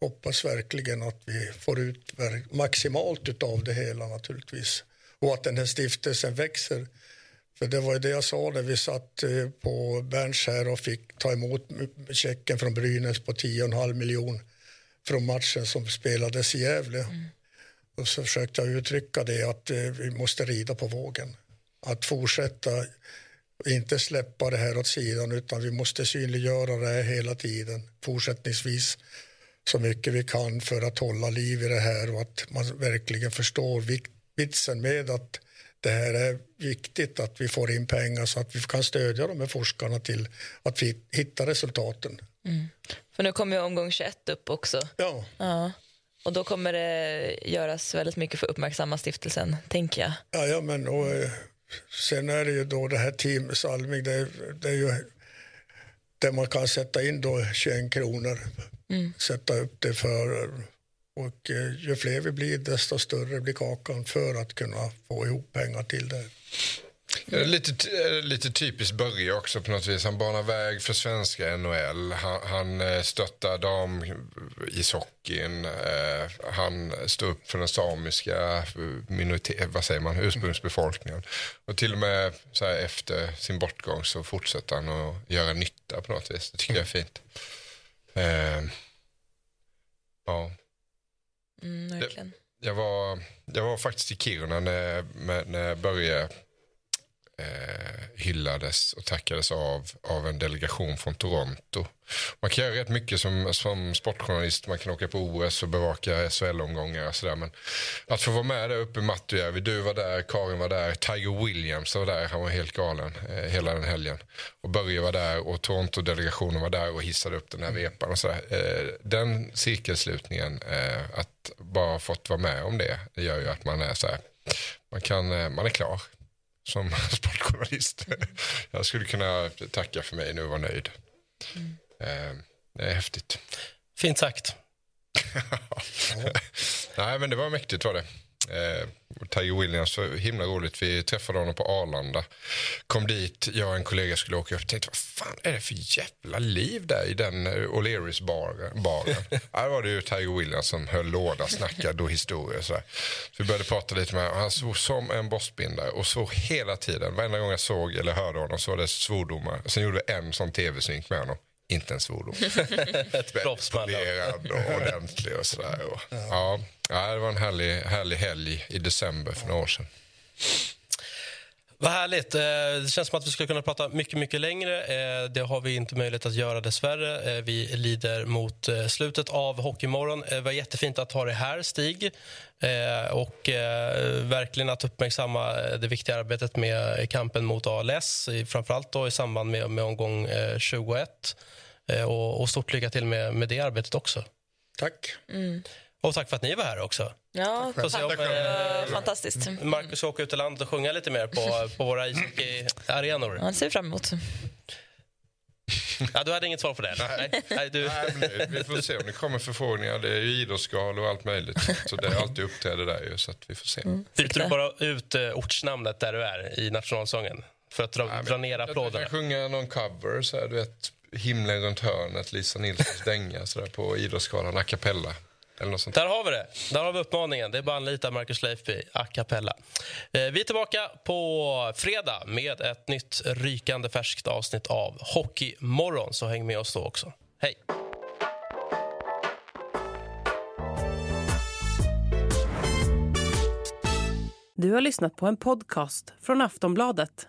hoppas verkligen att vi får ut maximalt av det hela naturligtvis. Och att den här stiftelsen växer. För det var ju det jag sa när vi satt eh, på Berns här och fick ta emot checken från Brynäs på 10,5 miljon från matchen som spelades i Gävle. Och så försökte jag uttrycka det att eh, vi måste rida på vågen. Att fortsätta, inte släppa det här åt sidan utan vi måste synliggöra det här hela tiden fortsättningsvis så mycket vi kan för att hålla liv i det här och att man verkligen förstår vitsen med att det här är viktigt att vi får in pengar så att vi kan stödja de här forskarna till att vi hittar resultaten Mm. För nu kommer ju omgång 21 upp också. Ja. ja. Och då kommer det göras väldigt mycket för att uppmärksamma stiftelsen, tänker jag. Ja, ja men och, eh, sen är det ju då det här Team Salming, det, det är ju där man kan sätta in då 21 kronor, Mm. sätta upp det för och eh, ju fler vi blir desto större blir kakan för att kunna få ihop pengar till det. Eh, Lite, lite typiskt Börje också på något vis. Han banar väg för svenska NHL. Han, han eh, stöttar damishockeyn. Eh, han står upp för den samiska minoritet, vad säger man, ursprungsbefolkningen. Och till och med så här, efter sin bortgång så fortsätter han att göra nytta på något vis. Det tycker jag är fint. Eh, ja. Mm, verkligen. Jag var, jag var faktiskt i Kiruna när, när Börje eh, hyllades och tackades av av en delegation från Toronto. Man kan göra rätt mycket som, som sportjournalist. Man kan åka på OS och bevaka SHL-omgångar och sådär. Men att få vara med där uppe i Matujärvi. Du var där, Karin var där, Tiger Williams var där. Han var helt galen eh, hela den helgen. Och Börje var där och Toronto-delegationen var där och hissade upp den här vepan och sådär. Eh, den cirkelslutningen, eh, att bara ha fått vara med om det, det gör ju att man är så här, man, kan, eh, man är klar som sportjournalist. Jag skulle kunna tacka för mig nu och vara nöjd. Eh, Det är häftigt. Fint sagt. Nej, men det var mäktigt var det. Eh, Tiger Williams, så himla roligt. Vi träffade honom på Arlanda. Kom dit, jag och en kollega skulle åka upp tänkte vad fan är det för jävla liv där i den eh, O'Learys baren. baren. Var det ju Tiger Williams som höll låda, snackade och historier. Så, så vi började prata lite med honom. Han svor som en bossbindare och svor hela tiden. Varenda gång jag såg eller hörde honom så var det svordomar. Sen gjorde vi en sån tv-synk med honom. Inte en svordom. Polerad och ordentlig och sådär. Och, ja. Ja, det var en härlig, härlig helg i december för några år sedan. Vad härligt. Eh, Det känns som att vi skulle kunna prata mycket, mycket längre. Eh, Det har vi inte möjlighet att göra dessvärre. Eh, Vi lider mot slutet av Hockeymorgon. Det var jättefint att ha dig här, Stig. Och verkligen att uppmärksamma det viktiga arbetet med kampen mot ALS. Framförallt då i samband med, med omgång eh, 21. Eh, Och, och stort lycka till med, med det arbetet också. Tack. Mm. Och tack för att ni var här också. Ja, tack. se om, eh, fantastiskt. Marcus ska åka ut i landet och sjunga lite mer på, på våra ishockeyarenor. Ja, det ser vi fram emot. Ja, du hade inget svar på det? Nej. Nej, du... Nej, vi får se om det kommer förfrågningar. Det är ju idrottsgalor och allt möjligt. Så det är alltid uppträder där ju, så att vi får se. Byter du bara ut uh, ortsnamnet där du är i nationalsången? För att dra, dra ner Jag applåderna? kan sjunga någon cover, så här, du vet, himlen runt hörnet, Lisa Nilssons dänga så där, på Idrottsgalan, a cappella. Eller något sånt. Där har vi det. Där har vi uppmaningen. Det är bara att anlita Marcus Leifby a cappella. Eh, vi är tillbaka på fredag med ett nytt rykande färskt avsnitt av Hockeymorgon. Så häng med oss då också. Hej! Du har lyssnat på en podcast från Aftonbladet.